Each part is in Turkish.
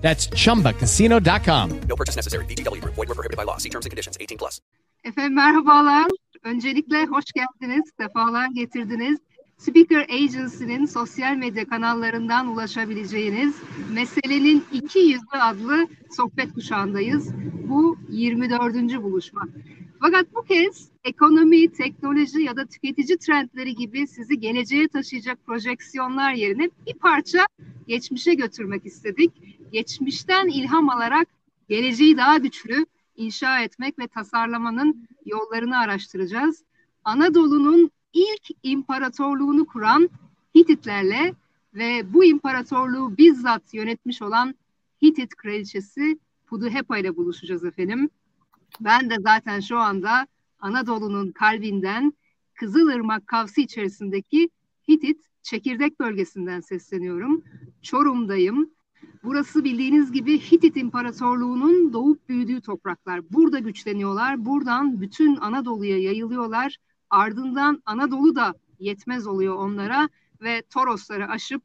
That's chumbacasino.com. No purchase necessary. VGW Group. Void were prohibited by law. See terms and conditions. 18 plus. Efendim merhabalar. Öncelikle hoş geldiniz, sefalar getirdiniz. Speaker Agency'nin sosyal medya kanallarından ulaşabileceğiniz Meselenin İki Yüzü adlı sohbet kuşağındayız. Bu 24. buluşma. Fakat bu kez ekonomi, teknoloji ya da tüketici trendleri gibi sizi geleceğe taşıyacak projeksiyonlar yerine bir parça geçmişe götürmek istedik. Geçmişten ilham alarak geleceği daha güçlü inşa etmek ve tasarlamanın yollarını araştıracağız. Anadolu'nun ilk imparatorluğunu kuran Hititlerle ve bu imparatorluğu bizzat yönetmiş olan Hitit kraliçesi Puduhepa ile buluşacağız efendim. Ben de zaten şu anda Anadolu'nun kalbinden Kızılırmak Kavsi içerisindeki Hitit çekirdek bölgesinden sesleniyorum. Çorum'dayım. Burası bildiğiniz gibi Hitit İmparatorluğu'nun doğup büyüdüğü topraklar. Burada güçleniyorlar. Buradan bütün Anadolu'ya yayılıyorlar. Ardından Anadolu da yetmez oluyor onlara ve Torosları aşıp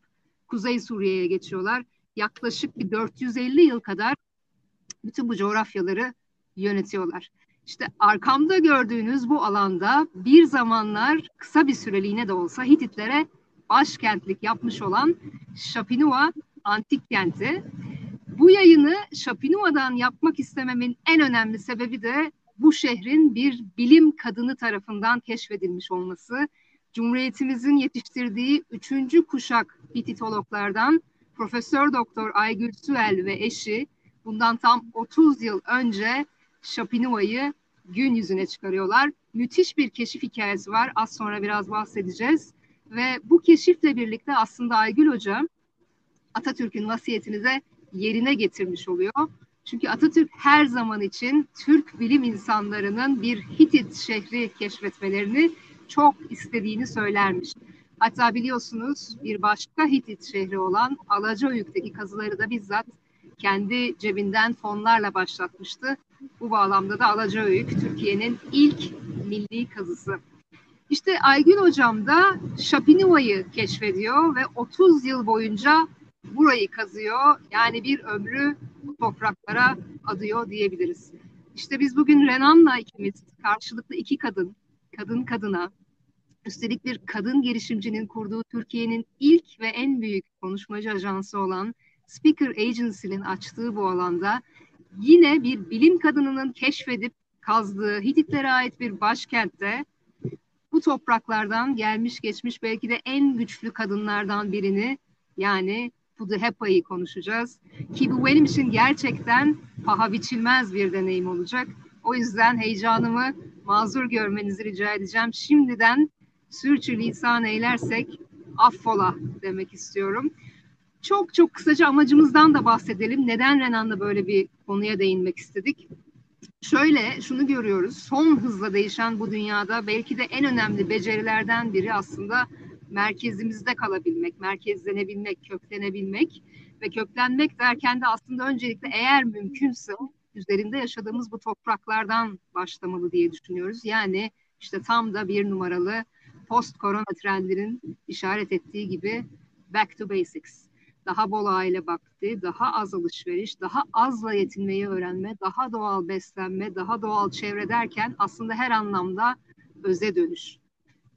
Kuzey Suriye'ye geçiyorlar. Yaklaşık bir 450 yıl kadar bütün bu coğrafyaları yönetiyorlar. İşte arkamda gördüğünüz bu alanda bir zamanlar kısa bir süreliğine de olsa Hititlere başkentlik yapmış olan Şapinua antik kenti. Bu yayını Şapinua'dan yapmak istememin en önemli sebebi de bu şehrin bir bilim kadını tarafından keşfedilmiş olması. Cumhuriyetimizin yetiştirdiği üçüncü kuşak Hititologlardan Profesör Doktor Aygül Süel ve eşi bundan tam 30 yıl önce Şapinua'yı gün yüzüne çıkarıyorlar. Müthiş bir keşif hikayesi var. Az sonra biraz bahsedeceğiz. Ve bu keşifle birlikte aslında Aygül Hoca Atatürk'ün vasiyetini de yerine getirmiş oluyor. Çünkü Atatürk her zaman için Türk bilim insanlarının bir Hitit şehri keşfetmelerini çok istediğini söylermiş. Hatta biliyorsunuz bir başka Hitit şehri olan Alacaoyuk'taki kazıları da bizzat kendi cebinden fonlarla başlatmıştı. Bu bağlamda da Alacaoyuk Türkiye'nin ilk milli kazısı. İşte Aygün hocam da Şapinua'yı keşfediyor ve 30 yıl boyunca burayı kazıyor. Yani bir ömrü bu topraklara adıyor diyebiliriz. İşte biz bugün Renan'la ikimiz karşılıklı iki kadın, kadın kadına, üstelik bir kadın girişimcinin kurduğu Türkiye'nin ilk ve en büyük konuşmacı ajansı olan Speaker Agency'nin açtığı bu alanda yine bir bilim kadınının keşfedip kazdığı Hititlere ait bir başkentte bu topraklardan gelmiş geçmiş belki de en güçlü kadınlardan birini yani Puduhepa'yı konuşacağız. Ki bu benim için gerçekten paha biçilmez bir deneyim olacak. O yüzden heyecanımı mazur görmenizi rica edeceğim. Şimdiden sürçülisan eylersek affola demek istiyorum. Çok çok kısaca amacımızdan da bahsedelim. Neden Renan'la böyle bir konuya değinmek istedik? Şöyle şunu görüyoruz. Son hızla değişen bu dünyada belki de en önemli becerilerden biri aslında merkezimizde kalabilmek, merkezlenebilmek, köklenebilmek ve köklenmek derken de aslında öncelikle eğer mümkünse üzerinde yaşadığımız bu topraklardan başlamalı diye düşünüyoruz. Yani işte tam da bir numaralı post korona trendinin işaret ettiği gibi back to basics. Daha bol aile vakti, daha az alışveriş, daha azla yetinmeyi öğrenme, daha doğal beslenme, daha doğal çevre derken aslında her anlamda öze dönüş.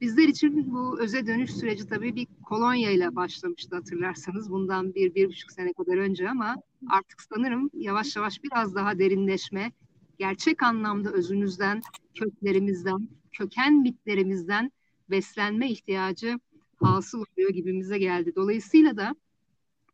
Bizler için bu öze dönüş süreci tabii bir kolonya ile başlamıştı hatırlarsanız bundan bir, bir buçuk sene kadar önce ama artık sanırım yavaş yavaş biraz daha derinleşme, gerçek anlamda özümüzden, köklerimizden, köken mitlerimizden beslenme ihtiyacı hasıl oluyor gibimize geldi. Dolayısıyla da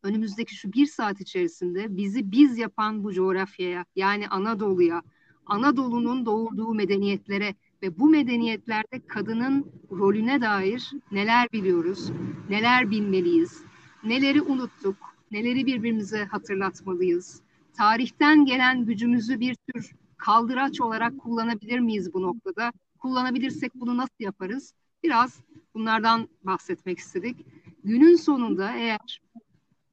önümüzdeki şu bir saat içerisinde bizi biz yapan bu coğrafyaya yani Anadolu'ya, Anadolu'nun doğurduğu medeniyetlere ve bu medeniyetlerde kadının rolüne dair neler biliyoruz, neler bilmeliyiz, neleri unuttuk, neleri birbirimize hatırlatmalıyız. Tarihten gelen gücümüzü bir tür kaldıraç olarak kullanabilir miyiz bu noktada? Kullanabilirsek bunu nasıl yaparız? Biraz bunlardan bahsetmek istedik. Günün sonunda eğer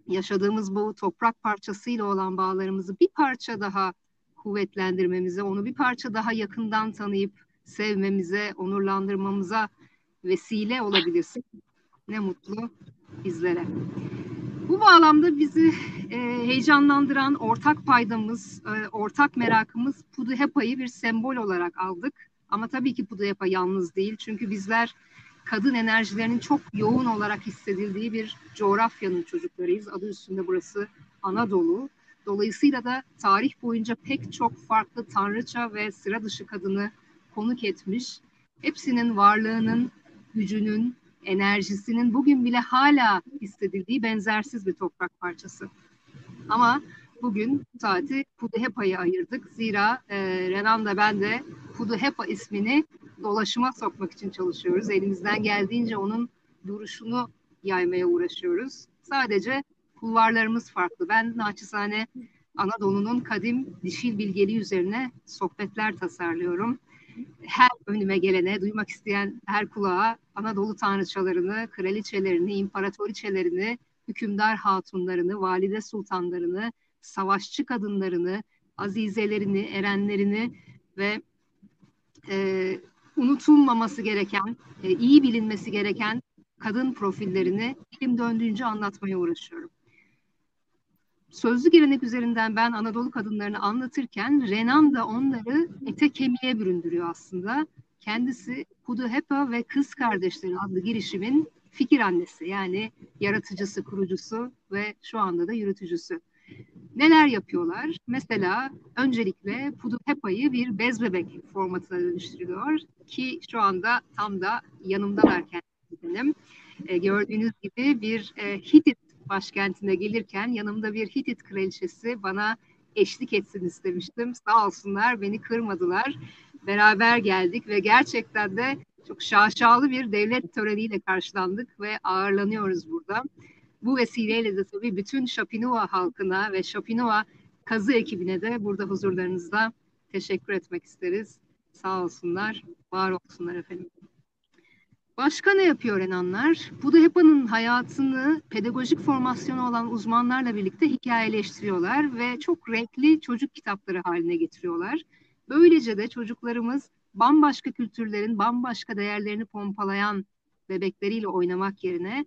yaşadığımız bu toprak parçasıyla olan bağlarımızı bir parça daha kuvvetlendirmemize, onu bir parça daha yakından tanıyıp sevmemize, onurlandırmamıza vesile olabilirsin. Ne mutlu bizlere. Bu bağlamda bizi e, heyecanlandıran ortak paydamız, e, ortak merakımız Puduhepa'yı bir sembol olarak aldık. Ama tabii ki Puduhepa yalnız değil. Çünkü bizler kadın enerjilerinin çok yoğun olarak hissedildiği bir coğrafyanın çocuklarıyız. Adı üstünde burası Anadolu. Dolayısıyla da tarih boyunca pek çok farklı tanrıça ve sıra dışı kadını konuk etmiş. Hepsinin varlığının, gücünün, enerjisinin bugün bile hala hissedildiği benzersiz bir toprak parçası. Ama bugün saati Puduhepa'ya ayırdık. Zira e, Renan da ben de Puduhepa ismini dolaşıma sokmak için çalışıyoruz. Elimizden geldiğince onun duruşunu yaymaya uğraşıyoruz. Sadece kulvarlarımız farklı. Ben naçizane Anadolu'nun kadim dişil bilgeliği üzerine sohbetler tasarlıyorum. Her önüme gelene, duymak isteyen her kulağa Anadolu tanrıçalarını, kraliçelerini, imparatoriçelerini, hükümdar hatunlarını, valide sultanlarını, savaşçı kadınlarını, azizelerini, erenlerini ve e, unutulmaması gereken, e, iyi bilinmesi gereken kadın profillerini dilim döndüğünce anlatmaya uğraşıyorum. Sözlü gelenek üzerinden ben Anadolu kadınlarını anlatırken Renan da onları ete kemiğe büründürüyor aslında. Kendisi Puduhepa ve Kız Kardeşleri adlı girişimin fikir annesi yani yaratıcısı, kurucusu ve şu anda da yürütücüsü. Neler yapıyorlar? Mesela öncelikle Puduhepa'yı bir bez bebek formatına dönüştürüyor ki şu anda tam da yanımdalar kendilerim. E, gördüğünüz gibi bir e, Hitit başkentine gelirken yanımda bir Hitit kraliçesi bana eşlik etsin istemiştim. Sağ olsunlar beni kırmadılar. Beraber geldik ve gerçekten de çok şaşalı bir devlet töreniyle karşılandık ve ağırlanıyoruz burada. Bu vesileyle de tabii bütün Şapinova halkına ve Şapinova kazı ekibine de burada huzurlarınızda teşekkür etmek isteriz. Sağ olsunlar, var olsunlar efendim. Başka ne yapıyor Renanlar? Budahepa'nın hayatını pedagojik formasyonu olan uzmanlarla birlikte hikayeleştiriyorlar ve çok renkli çocuk kitapları haline getiriyorlar. Böylece de çocuklarımız bambaşka kültürlerin bambaşka değerlerini pompalayan bebekleriyle oynamak yerine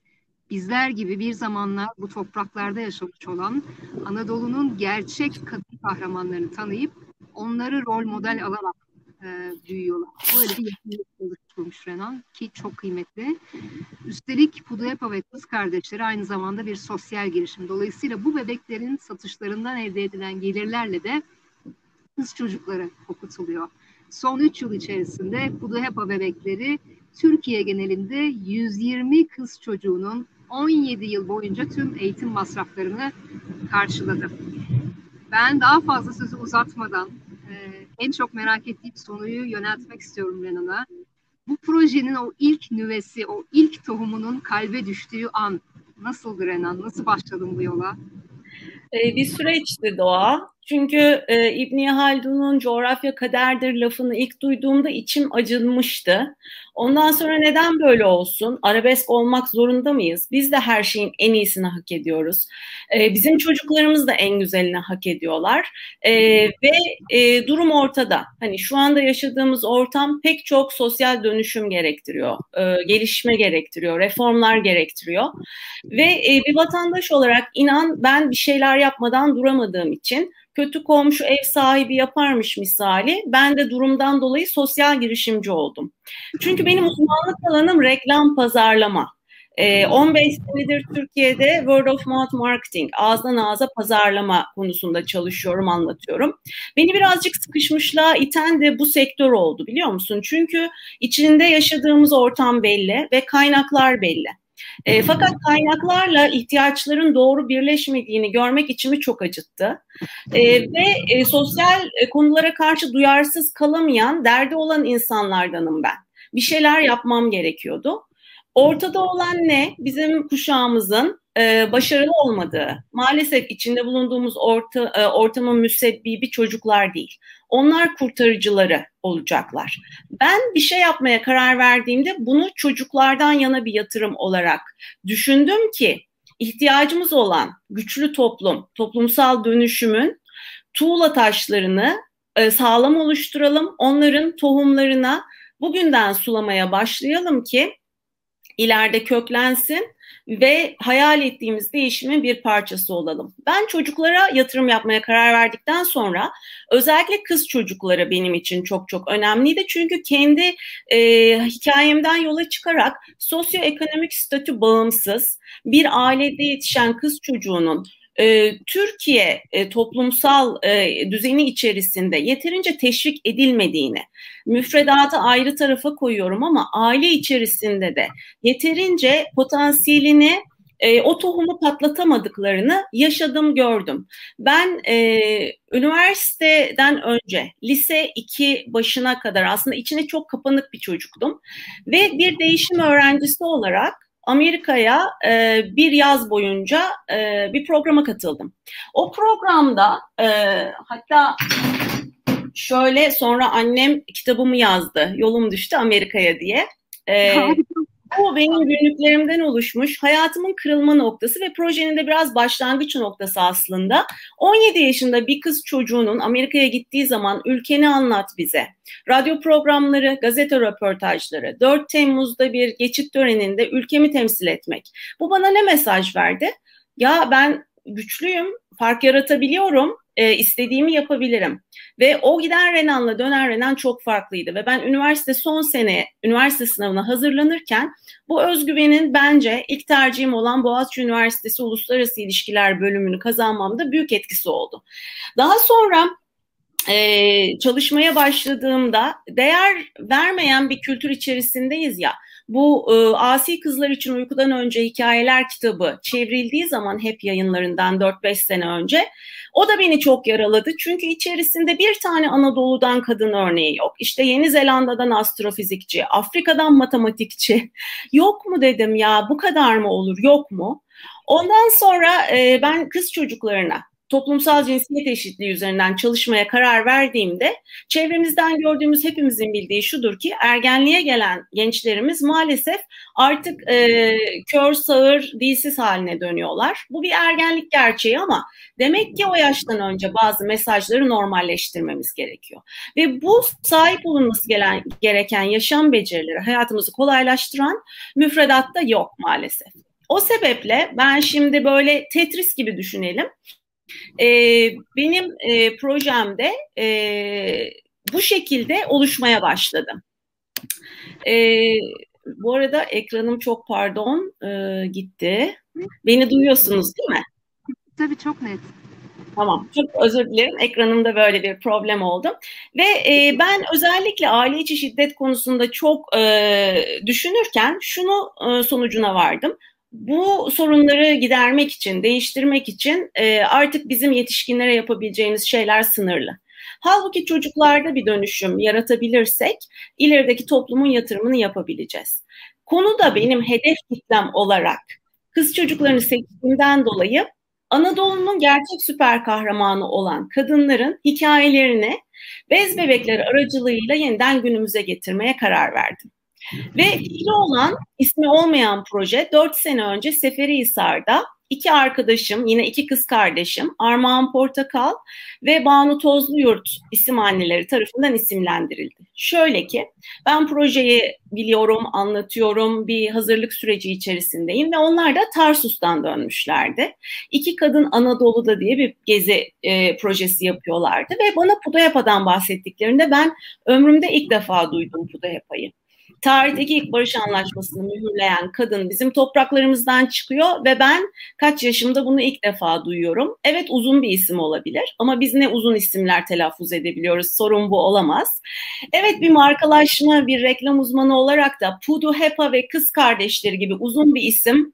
bizler gibi bir zamanlar bu topraklarda yaşamış olan Anadolu'nun gerçek kadın kahramanlarını tanıyıp onları rol model alarak e, büyüyorlar. Böyle bir yakınlık oluşturmuş Renan ki çok kıymetli. Üstelik Puduepa ve kız kardeşleri aynı zamanda bir sosyal girişim. Dolayısıyla bu bebeklerin satışlarından elde edilen gelirlerle de kız çocukları okutuluyor. Son 3 yıl içerisinde Puduhepa bebekleri Türkiye genelinde 120 kız çocuğunun 17 yıl boyunca tüm eğitim masraflarını karşıladı. Ben daha fazla sözü uzatmadan e, en çok merak ettiğim soruyu yöneltmek istiyorum Renan'a. Bu projenin o ilk nüvesi, o ilk tohumunun kalbe düştüğü an nasıldı Renan? Nasıl başladın bu yola? Ee, bir süreçti Doğa. Çünkü e, İbni Haldun'un coğrafya kaderdir lafını ilk duyduğumda içim acınmıştı. Ondan sonra neden böyle olsun? Arabesk olmak zorunda mıyız? Biz de her şeyin en iyisini hak ediyoruz. E, bizim çocuklarımız da en güzelini hak ediyorlar. E, ve e, durum ortada. Hani şu anda yaşadığımız ortam pek çok sosyal dönüşüm gerektiriyor. E, gelişme gerektiriyor. Reformlar gerektiriyor. Ve e, bir vatandaş olarak inan ben bir şeyler yapmadan duramadığım için kötü komşu ev sahibi yaparmış misali ben de durumdan dolayı sosyal girişimci oldum. Çünkü benim uzmanlık alanım reklam pazarlama. 15 ee, senedir Türkiye'de word of mouth marketing, ağızdan ağza pazarlama konusunda çalışıyorum, anlatıyorum. Beni birazcık sıkışmışlığa iten de bu sektör oldu biliyor musun? Çünkü içinde yaşadığımız ortam belli ve kaynaklar belli. E, fakat kaynaklarla ihtiyaçların doğru birleşmediğini görmek içimi çok acıttı. E, ve e, sosyal konulara karşı duyarsız kalamayan, derdi olan insanlardanım ben. Bir şeyler yapmam gerekiyordu. Ortada olan ne? Bizim kuşağımızın e, başarılı olmadığı, maalesef içinde bulunduğumuz orta, e, ortamın müsebbibi çocuklar değil. Onlar kurtarıcıları olacaklar. Ben bir şey yapmaya karar verdiğimde bunu çocuklardan yana bir yatırım olarak düşündüm ki ihtiyacımız olan güçlü toplum, toplumsal dönüşümün tuğla taşlarını e, sağlam oluşturalım. Onların tohumlarına bugünden sulamaya başlayalım ki ileride köklensin ve hayal ettiğimiz değişimin bir parçası olalım. Ben çocuklara yatırım yapmaya karar verdikten sonra özellikle kız çocukları benim için çok çok önemliydi. Çünkü kendi e, hikayemden yola çıkarak sosyoekonomik statü bağımsız bir ailede yetişen kız çocuğunun e, Türkiye e, toplumsal e, düzeni içerisinde yeterince teşvik edilmediğini, müfredatı ayrı tarafa koyuyorum ama aile içerisinde de yeterince potansiyelini e, o tohumu patlatamadıklarını yaşadım gördüm. Ben üniversiteden önce lise 2 başına kadar aslında içine çok kapanık bir çocuktum ve bir değişim öğrencisi olarak Amerika'ya e, bir yaz boyunca e, bir programa katıldım. O programda e, hatta şöyle sonra annem kitabımı yazdı. Yolum düştü Amerika'ya diye. E, bu benim günlüklerimden oluşmuş hayatımın kırılma noktası ve projenin de biraz başlangıç noktası aslında. 17 yaşında bir kız çocuğunun Amerika'ya gittiği zaman ülkeni anlat bize. Radyo programları, gazete röportajları, 4 Temmuz'da bir geçit töreninde ülkemi temsil etmek. Bu bana ne mesaj verdi? Ya ben güçlüyüm, fark yaratabiliyorum, e, istediğimi yapabilirim. Ve o giden Renan'la dönen Renan çok farklıydı. Ve ben üniversite son sene, üniversite sınavına hazırlanırken bu özgüvenin bence ilk tercihim olan Boğaziçi Üniversitesi Uluslararası İlişkiler bölümünü kazanmamda büyük etkisi oldu. Daha sonra e, çalışmaya başladığımda değer vermeyen bir kültür içerisindeyiz ya. Bu e, Asi Kızlar için Uykudan Önce Hikayeler kitabı çevrildiği zaman hep yayınlarından 4-5 sene önce o da beni çok yaraladı. Çünkü içerisinde bir tane Anadolu'dan kadın örneği yok. İşte Yeni Zelanda'dan astrofizikçi, Afrika'dan matematikçi. Yok mu dedim ya bu kadar mı olur yok mu? Ondan sonra e, ben kız çocuklarına toplumsal cinsiyet eşitliği üzerinden çalışmaya karar verdiğimde çevremizden gördüğümüz hepimizin bildiği şudur ki ergenliğe gelen gençlerimiz maalesef artık e, kör sağır dilsiz haline dönüyorlar. Bu bir ergenlik gerçeği ama demek ki o yaştan önce bazı mesajları normalleştirmemiz gerekiyor. Ve bu sahip olunması gelen, gereken yaşam becerileri hayatımızı kolaylaştıran müfredatta yok maalesef. O sebeple ben şimdi böyle Tetris gibi düşünelim. E, benim e, projemde e, bu şekilde oluşmaya başladı. E, bu arada ekranım çok pardon e, gitti. Beni duyuyorsunuz değil mi? Tabii çok net. Tamam, çok özür dilerim. Ekranımda böyle bir problem oldu. Ve e, ben özellikle aile içi şiddet konusunda çok e, düşünürken şunu e, sonucuna vardım bu sorunları gidermek için, değiştirmek için e, artık bizim yetişkinlere yapabileceğimiz şeyler sınırlı. Halbuki çocuklarda bir dönüşüm yaratabilirsek ilerideki toplumun yatırımını yapabileceğiz. Konu da benim hedef kitlem olarak kız çocuklarını seçtiğimden dolayı Anadolu'nun gerçek süper kahramanı olan kadınların hikayelerini bez bebekleri aracılığıyla yeniden günümüze getirmeye karar verdim. Ve fikri olan, ismi olmayan proje 4 sene önce Seferihisar'da iki arkadaşım, yine iki kız kardeşim, Armağan Portakal ve Banu Tozluyurt isim anneleri tarafından isimlendirildi. Şöyle ki, ben projeyi biliyorum, anlatıyorum, bir hazırlık süreci içerisindeyim ve onlar da Tarsus'tan dönmüşlerdi. İki kadın Anadolu'da diye bir gezi e, projesi yapıyorlardı ve bana Pudayapa'dan bahsettiklerinde ben ömrümde ilk defa duydum Pudayapa'yı tarihteki ilk barış anlaşmasını mühürleyen kadın bizim topraklarımızdan çıkıyor ve ben kaç yaşımda bunu ilk defa duyuyorum. Evet uzun bir isim olabilir ama biz ne uzun isimler telaffuz edebiliyoruz. Sorun bu olamaz. Evet bir markalaşma, bir reklam uzmanı olarak da Pudu Hepa ve kız kardeşleri gibi uzun bir isim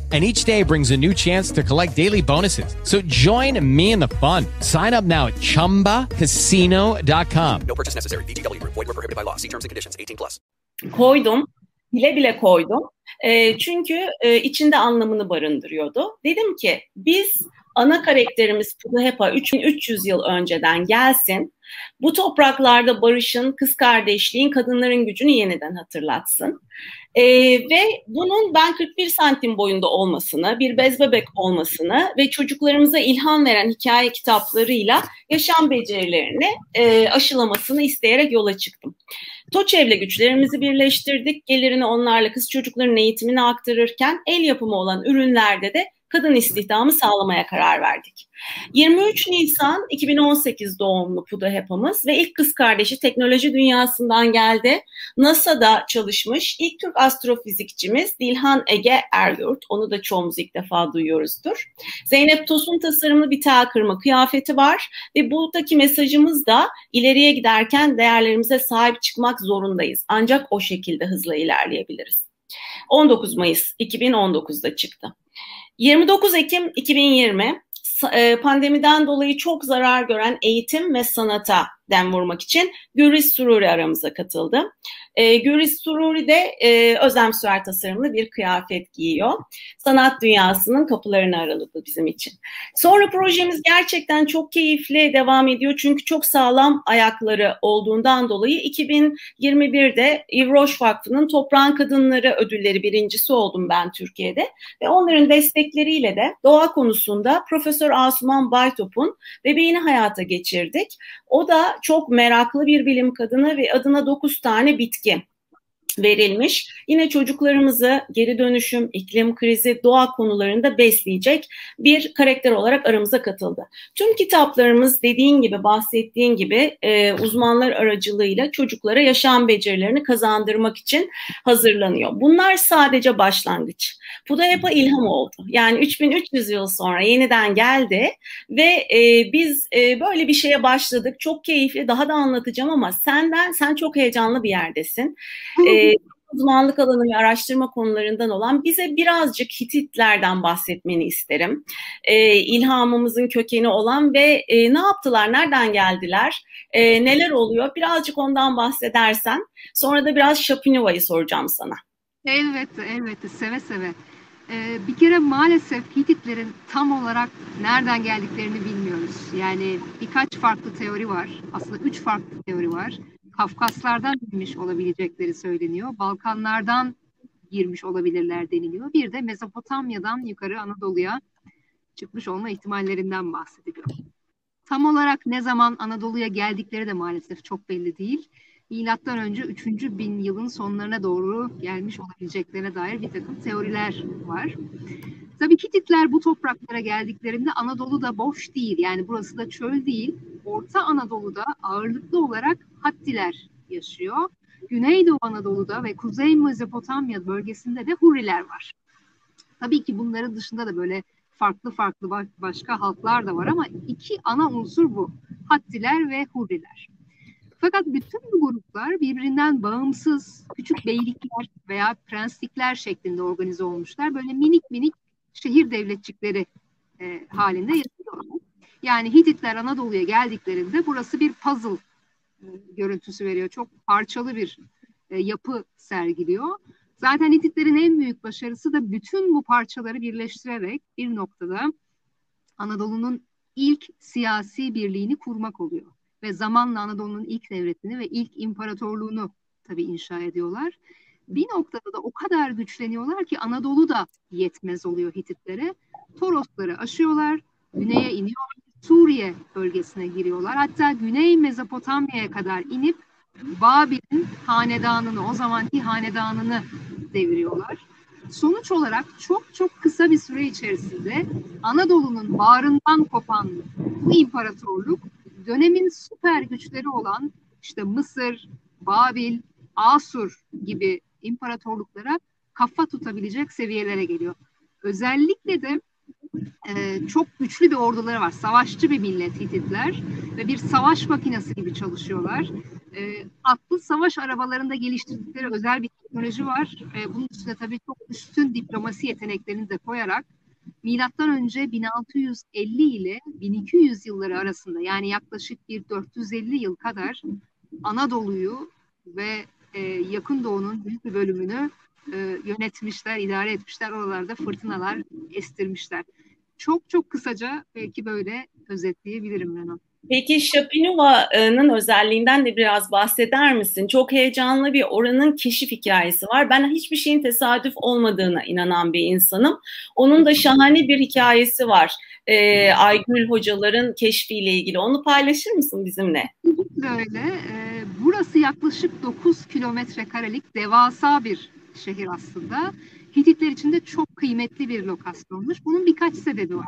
and each day brings a new chance to collect daily bonuses. So join me in the fun. Sign up now at ChumbaCasino.com. No purchase necessary. VGW Group. Void were prohibited by law. See terms and conditions. 18 plus. Koydum. Bile bile koydum. E, çünkü e, içinde anlamını barındırıyordu. Dedim ki biz ana karakterimiz Pudahepa 3300 yıl önceden gelsin. Bu topraklarda barışın, kız kardeşliğin, kadınların gücünü yeniden hatırlatsın. E, ve bunun ben 41 santim boyunda olmasını, bir bez bebek olmasını ve çocuklarımıza ilham veren hikaye kitaplarıyla yaşam becerilerini e, aşılamasını isteyerek yola çıktım. TOÇEV'le güçlerimizi birleştirdik. Gelirini onlarla kız çocukların eğitimini aktarırken el yapımı olan ürünlerde de kadın istihdamı sağlamaya karar verdik. 23 Nisan 2018 doğumlu Puda Hepamız ve ilk kız kardeşi teknoloji dünyasından geldi. NASA'da çalışmış ilk Türk astrofizikçimiz Dilhan Ege Eryurt. Onu da çoğumuz ilk defa duyuyoruzdur. Zeynep Tosun tasarımlı bir tel kırma kıyafeti var ve buradaki mesajımız da ileriye giderken değerlerimize sahip çıkmak zorundayız. Ancak o şekilde hızla ilerleyebiliriz. 19 Mayıs 2019'da çıktı. 29 Ekim 2020 pandemiden dolayı çok zarar gören eğitim ve sanata dem vurmak için Güriz Sururi aramıza katıldı. E, Güriz Sururi de e, Özlem Süer tasarımlı bir kıyafet giyiyor. Sanat dünyasının kapılarını araladı bizim için. Sonra projemiz gerçekten çok keyifli devam ediyor. Çünkü çok sağlam ayakları olduğundan dolayı 2021'de Yves Vakfı'nın Toprağın Kadınları ödülleri birincisi oldum ben Türkiye'de. Ve onların destekleriyle de doğa konusunda Profesör Asuman Baytop'un bebeğini hayata geçirdik. O da çok meraklı bir bilim kadını ve adına 9 tane bitki verilmiş. Yine çocuklarımızı geri dönüşüm, iklim krizi, doğa konularında besleyecek bir karakter olarak aramıza katıldı. Tüm kitaplarımız dediğin gibi, bahsettiğin gibi e, uzmanlar aracılığıyla çocuklara yaşam becerilerini kazandırmak için hazırlanıyor. Bunlar sadece başlangıç. Bu da hep ilham oldu. Yani 3300 yıl sonra yeniden geldi ve e, biz e, böyle bir şeye başladık. Çok keyifli, daha da anlatacağım ama senden, sen çok heyecanlı bir yerdesin. E, uzmanlık alanı ve araştırma konularından olan bize birazcık Hititlerden bahsetmeni isterim. E, ilhamımızın kökeni olan ve e, ne yaptılar, nereden geldiler, e, neler oluyor birazcık ondan bahsedersen. Sonra da biraz Şapinova'yı soracağım sana. Elbette, elbette, seve seve. Ee, bir kere maalesef Hititlerin tam olarak nereden geldiklerini bilmiyoruz. Yani birkaç farklı teori var. Aslında üç farklı teori var. Kafkaslardan girmiş olabilecekleri söyleniyor. Balkanlardan girmiş olabilirler deniliyor. Bir de Mezopotamya'dan yukarı Anadolu'ya çıkmış olma ihtimallerinden bahsediliyor. Tam olarak ne zaman Anadolu'ya geldikleri de maalesef çok belli değil. Milattan önce 3. bin yılın sonlarına doğru gelmiş olabileceklerine dair bir takım teoriler var. Tabii Hititler bu topraklara geldiklerinde Anadolu da boş değil. Yani burası da çöl değil. Orta Anadolu'da ağırlıklı olarak Hattiler yaşıyor. Güneydoğu Anadolu'da ve Kuzey Mezopotamya bölgesinde de Huriler var. Tabii ki bunların dışında da böyle farklı farklı başka halklar da var ama iki ana unsur bu. Hattiler ve Huriler. Fakat bütün bu gruplar birbirinden bağımsız küçük beylikler veya prenslikler şeklinde organize olmuşlar. Böyle minik minik şehir devletçikleri e, halinde yaşıyorlar. Yani Hititler Anadolu'ya geldiklerinde burası bir puzzle e, görüntüsü veriyor. Çok parçalı bir e, yapı sergiliyor. Zaten Hititlerin en büyük başarısı da bütün bu parçaları birleştirerek bir noktada Anadolu'nun ilk siyasi birliğini kurmak oluyor. Ve zamanla Anadolu'nun ilk devletini ve ilk imparatorluğunu tabii inşa ediyorlar. Bir noktada da o kadar güçleniyorlar ki Anadolu da yetmez oluyor Hititlere. Torosları aşıyorlar, güneye iniyorlar, Suriye bölgesine giriyorlar. Hatta Güney Mezopotamya'ya kadar inip Babil'in hanedanını, o zamanki hanedanını deviriyorlar. Sonuç olarak çok çok kısa bir süre içerisinde Anadolu'nun bağrından kopan bu imparatorluk dönemin süper güçleri olan işte Mısır, Babil, Asur gibi imparatorluklara kafa tutabilecek seviyelere geliyor. Özellikle de e, çok güçlü bir orduları var. Savaşçı bir millet Hititler ve bir savaş makinesi gibi çalışıyorlar. E, atlı savaş arabalarında geliştirdikleri özel bir teknoloji var. E, bunun üstüne tabii çok üstün diplomasi yeteneklerini de koyarak milattan önce 1650 ile 1200 yılları arasında yani yaklaşık bir 450 yıl kadar Anadolu'yu ve e, yakın doğunun büyük bir bölümünü e, yönetmişler, idare etmişler. Oralarda fırtınalar estirmişler. Çok çok kısaca belki böyle özetleyebilirim ben onu. Peki Şapinova'nın özelliğinden de biraz bahseder misin? Çok heyecanlı bir oranın keşif hikayesi var. Ben hiçbir şeyin tesadüf olmadığına inanan bir insanım. Onun da şahane bir hikayesi var. Ee, Aygül hocaların keşfiyle ilgili. Onu paylaşır mısın bizimle? Böyle. E, burası yaklaşık 9 kilometre karelik devasa bir şehir aslında. Hititler için de çok kıymetli bir lokasyonmuş. Bunun birkaç sebebi var.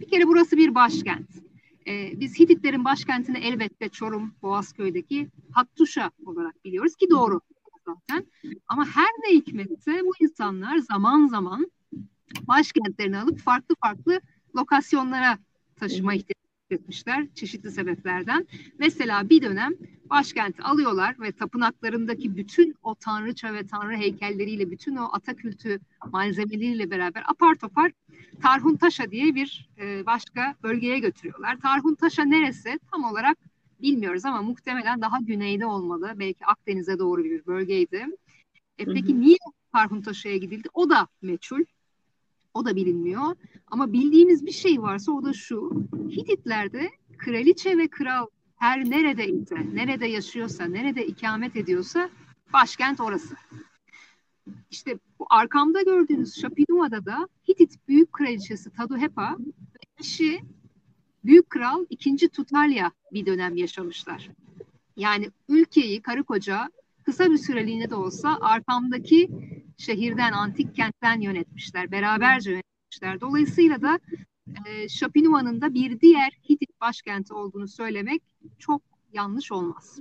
Bir kere burası bir başkent. Ee, biz Hititlerin başkentini elbette Çorum, Boğazköy'deki Hattuşa olarak biliyoruz ki doğru zaten. Ama her ne hikmetse bu insanlar zaman zaman başkentlerini alıp farklı farklı lokasyonlara taşıma ihtiyacı etmişler çeşitli sebeplerden. Mesela bir dönem başkenti alıyorlar ve tapınaklarındaki bütün o tanrıça ve tanrı heykelleriyle, bütün o atakültü malzemeleriyle beraber apar topar Tarhuntaşa diye bir e, başka bölgeye götürüyorlar. Tarhuntaşa neresi tam olarak bilmiyoruz ama muhtemelen daha güneyde olmalı. Belki Akdeniz'e doğru bir bölgeydi. E, peki niye Tarhuntaşa'ya gidildi? O da meçhul. O da bilinmiyor. Ama bildiğimiz bir şey varsa o da şu. Hititler'de kraliçe ve kral her nerede ise, nerede yaşıyorsa, nerede ikamet ediyorsa başkent orası. İşte bu arkamda gördüğünüz Şapinua'da da Hitit Büyük Kraliçesi Taduhepa ve eşi Büyük Kral 2. Tutalya bir dönem yaşamışlar. Yani ülkeyi karı koca kısa bir süreliğine de olsa arkamdaki şehirden, antik kentten yönetmişler. Beraberce yönetmişler. Dolayısıyla da e, da bir diğer Hitit başkenti olduğunu söylemek çok yanlış olmaz.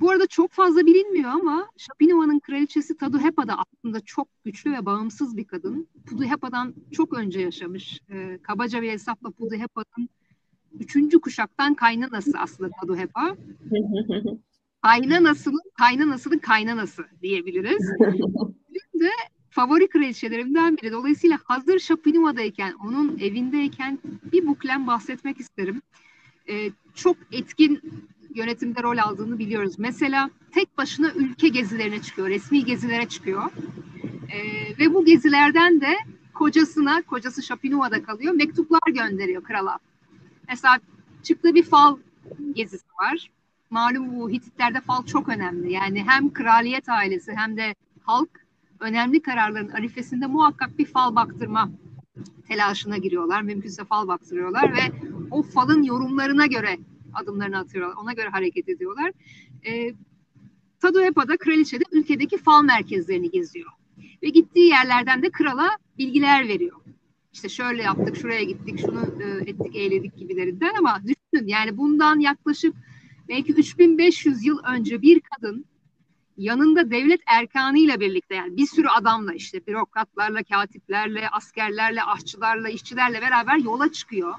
Bu arada çok fazla bilinmiyor ama Şapinua'nın kraliçesi Taduhepa da aslında çok güçlü ve bağımsız bir kadın. Puduhepa'dan çok önce yaşamış. E, kabaca bir hesapla Puduhepa'nın üçüncü kuşaktan kaynanası aslında Taduhepa. Kaynanasının kaynanasının kaynanası diyebiliriz. Benim de favori kraliçelerimden biri. Dolayısıyla hazır Şapinua'dayken, onun evindeyken bir buklen bahsetmek isterim. E, çok etkin yönetimde rol aldığını biliyoruz. Mesela tek başına ülke gezilerine çıkıyor, resmi gezilere çıkıyor. E, ve bu gezilerden de kocasına, kocası Şapinua'da kalıyor, mektuplar gönderiyor krala. Mesela çıktığı bir fal gezisi var. Malum bu Hititlerde fal çok önemli. Yani hem kraliyet ailesi hem de halk önemli kararların arifesinde muhakkak bir fal baktırma telaşına giriyorlar. Mümkünse fal baktırıyorlar ve o falın yorumlarına göre adımlarını atıyorlar. Ona göre hareket ediyorlar. E, Tadoepa'da kraliçe de ülkedeki fal merkezlerini geziyor. Ve gittiği yerlerden de krala bilgiler veriyor. İşte şöyle yaptık, şuraya gittik, şunu e, ettik, eyledik gibilerinden ama düşünün yani bundan yaklaşık belki 3500 yıl önce bir kadın yanında devlet erkanıyla birlikte yani bir sürü adamla işte bürokratlarla, katiplerle, askerlerle, aşçılarla, işçilerle beraber yola çıkıyor.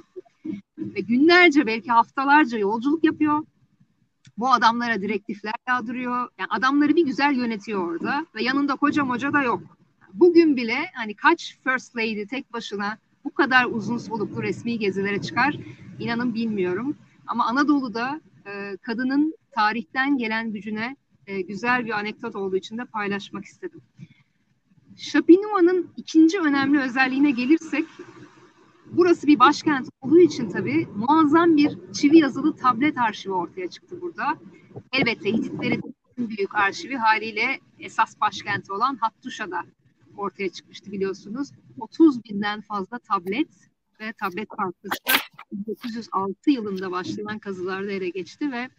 Ve günlerce belki haftalarca yolculuk yapıyor. Bu adamlara direktifler yağdırıyor. Yani adamları bir güzel yönetiyor orada ve yanında koca moca da yok. Bugün bile hani kaç first lady tek başına bu kadar uzun soluklu resmi gezilere çıkar inanın bilmiyorum. Ama Anadolu'da e, kadının tarihten gelen gücüne e, güzel bir anekdot olduğu için de paylaşmak istedim. Şapinua'nın ikinci önemli özelliğine gelirsek, burası bir başkent olduğu için tabii muazzam bir çivi yazılı tablet arşivi ortaya çıktı burada. Elbette Hititlerin büyük arşivi haliyle esas başkenti olan Hattuşa'da ortaya çıkmıştı biliyorsunuz. 30 binden fazla tablet ve tablet parçası 1906 yılında başlayan kazılarda ele geçti ve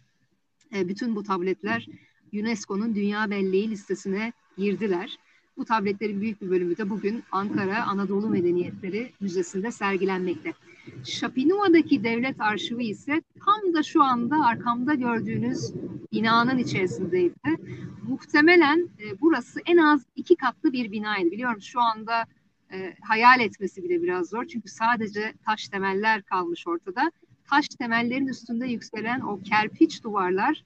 e, bütün bu tabletler UNESCO'nun Dünya Belleği listesine girdiler. Bu tabletlerin büyük bir bölümü de bugün Ankara Anadolu Medeniyetleri Müzesi'nde sergilenmekte. Şapinua'daki devlet arşivi ise tam da şu anda arkamda gördüğünüz binanın içerisindeydi. muhtemelen e, burası en az iki katlı bir binaydı. Biliyorum şu anda e, hayal etmesi bile biraz zor. Çünkü sadece taş temeller kalmış ortada. Taş temellerin üstünde yükselen o kerpiç duvarlar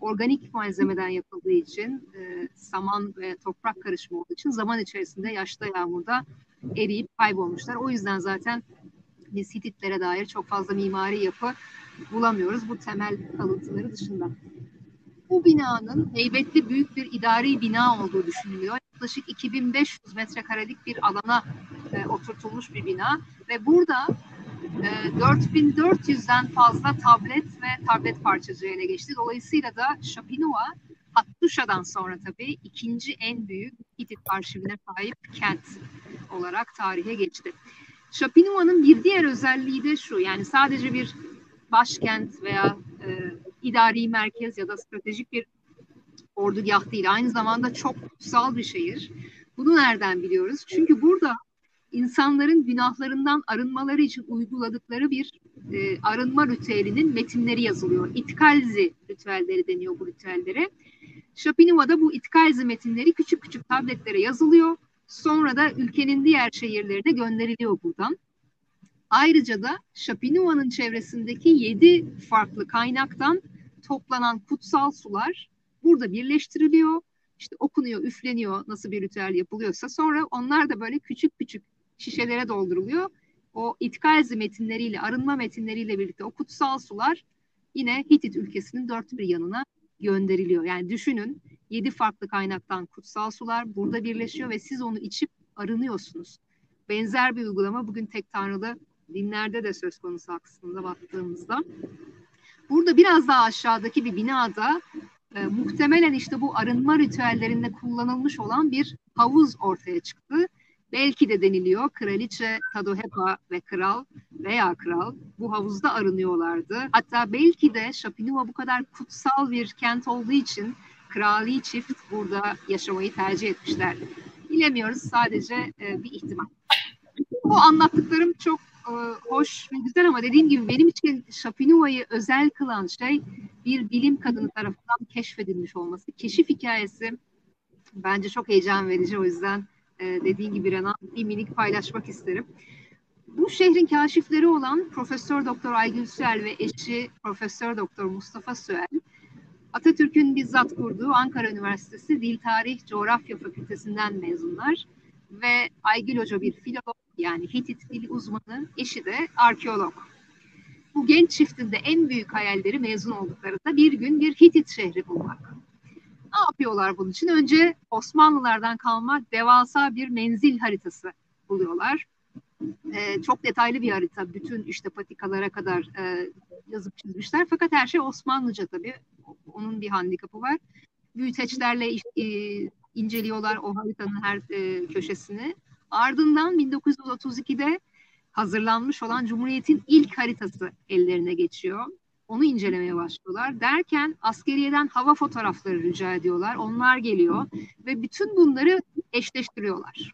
organik malzemeden yapıldığı için e, saman ve toprak karışımı olduğu için zaman içerisinde yaşta yağmurda eriyip kaybolmuşlar. O yüzden zaten biz Hititlere dair çok fazla mimari yapı bulamıyoruz bu temel kalıntıları dışında. Bu binanın heybetli büyük bir idari bina olduğu düşünülüyor. Yaklaşık 2500 metrekarelik bir alana e, oturtulmuş bir bina ve burada e, 4400'den fazla tablet ve tablet parçacığı ele geçti. Dolayısıyla da Şapinua Hattuşa'dan sonra tabii ikinci en büyük Hitit arşivine sahip kent olarak tarihe geçti. Şapinua'nın bir diğer özelliği de şu yani sadece bir başkent veya e, idari merkez ya da stratejik bir ordugah değil. Aynı zamanda çok kutsal bir şehir. Bunu nereden biliyoruz? Çünkü burada insanların günahlarından arınmaları için uyguladıkları bir e, arınma ritüelinin metinleri yazılıyor. İtkalzi ritüelleri deniyor bu ritüellere. Şapinuva'da bu İtkalzi metinleri küçük küçük tabletlere yazılıyor. Sonra da ülkenin diğer şehirlerine gönderiliyor buradan. Ayrıca da Şapinuva'nın çevresindeki yedi farklı kaynaktan toplanan kutsal sular burada birleştiriliyor. İşte okunuyor, üfleniyor nasıl bir ritüel yapılıyorsa. Sonra onlar da böyle küçük küçük şişelere dolduruluyor. O itkalzi metinleriyle, arınma metinleriyle birlikte o kutsal sular yine Hitit ülkesinin dört bir yanına gönderiliyor. Yani düşünün yedi farklı kaynaktan kutsal sular burada birleşiyor ve siz onu içip arınıyorsunuz. Benzer bir uygulama bugün tek tanrılı dinlerde de söz konusu aslında baktığımızda. Burada biraz daha aşağıdaki bir binada e, muhtemelen işte bu arınma ritüellerinde kullanılmış olan bir havuz ortaya çıktı. Belki de deniliyor kraliçe Tadohepa ve kral veya kral bu havuzda arınıyorlardı. Hatta belki de Şapinua bu kadar kutsal bir kent olduğu için krali çift burada yaşamayı tercih etmişler. Bilemiyoruz sadece e, bir ihtimal. Bu anlattıklarım çok hoş ve güzel ama dediğim gibi benim için Şapinua'yı özel kılan şey bir bilim kadını tarafından keşfedilmiş olması. Keşif hikayesi bence çok heyecan verici o yüzden e, dediğin gibi Renan bir minik paylaşmak isterim. Bu şehrin kaşifleri olan Profesör Doktor Aygül Süel ve eşi Profesör Doktor Mustafa Süel Atatürk'ün bizzat kurduğu Ankara Üniversitesi Dil Tarih Coğrafya Fakültesinden mezunlar ve Aygül Hoca bir filolog yani Hitit dili uzmanı, eşi de arkeolog. Bu genç çiftin de en büyük hayalleri mezun olduklarında bir gün bir Hitit şehri bulmak. Ne yapıyorlar bunun için? Önce Osmanlılardan kalma devasa bir menzil haritası buluyorlar. Ee, çok detaylı bir harita. Bütün işte patikalara kadar e, yazıp çizmişler. Fakat her şey Osmanlıca tabii. Onun bir handikapı var. Büyüteçlerle e, inceliyorlar o haritanın her e, köşesini. Ardından 1932'de hazırlanmış olan Cumhuriyet'in ilk haritası ellerine geçiyor. Onu incelemeye başlıyorlar. Derken askeriyeden hava fotoğrafları rica ediyorlar. Onlar geliyor ve bütün bunları eşleştiriyorlar.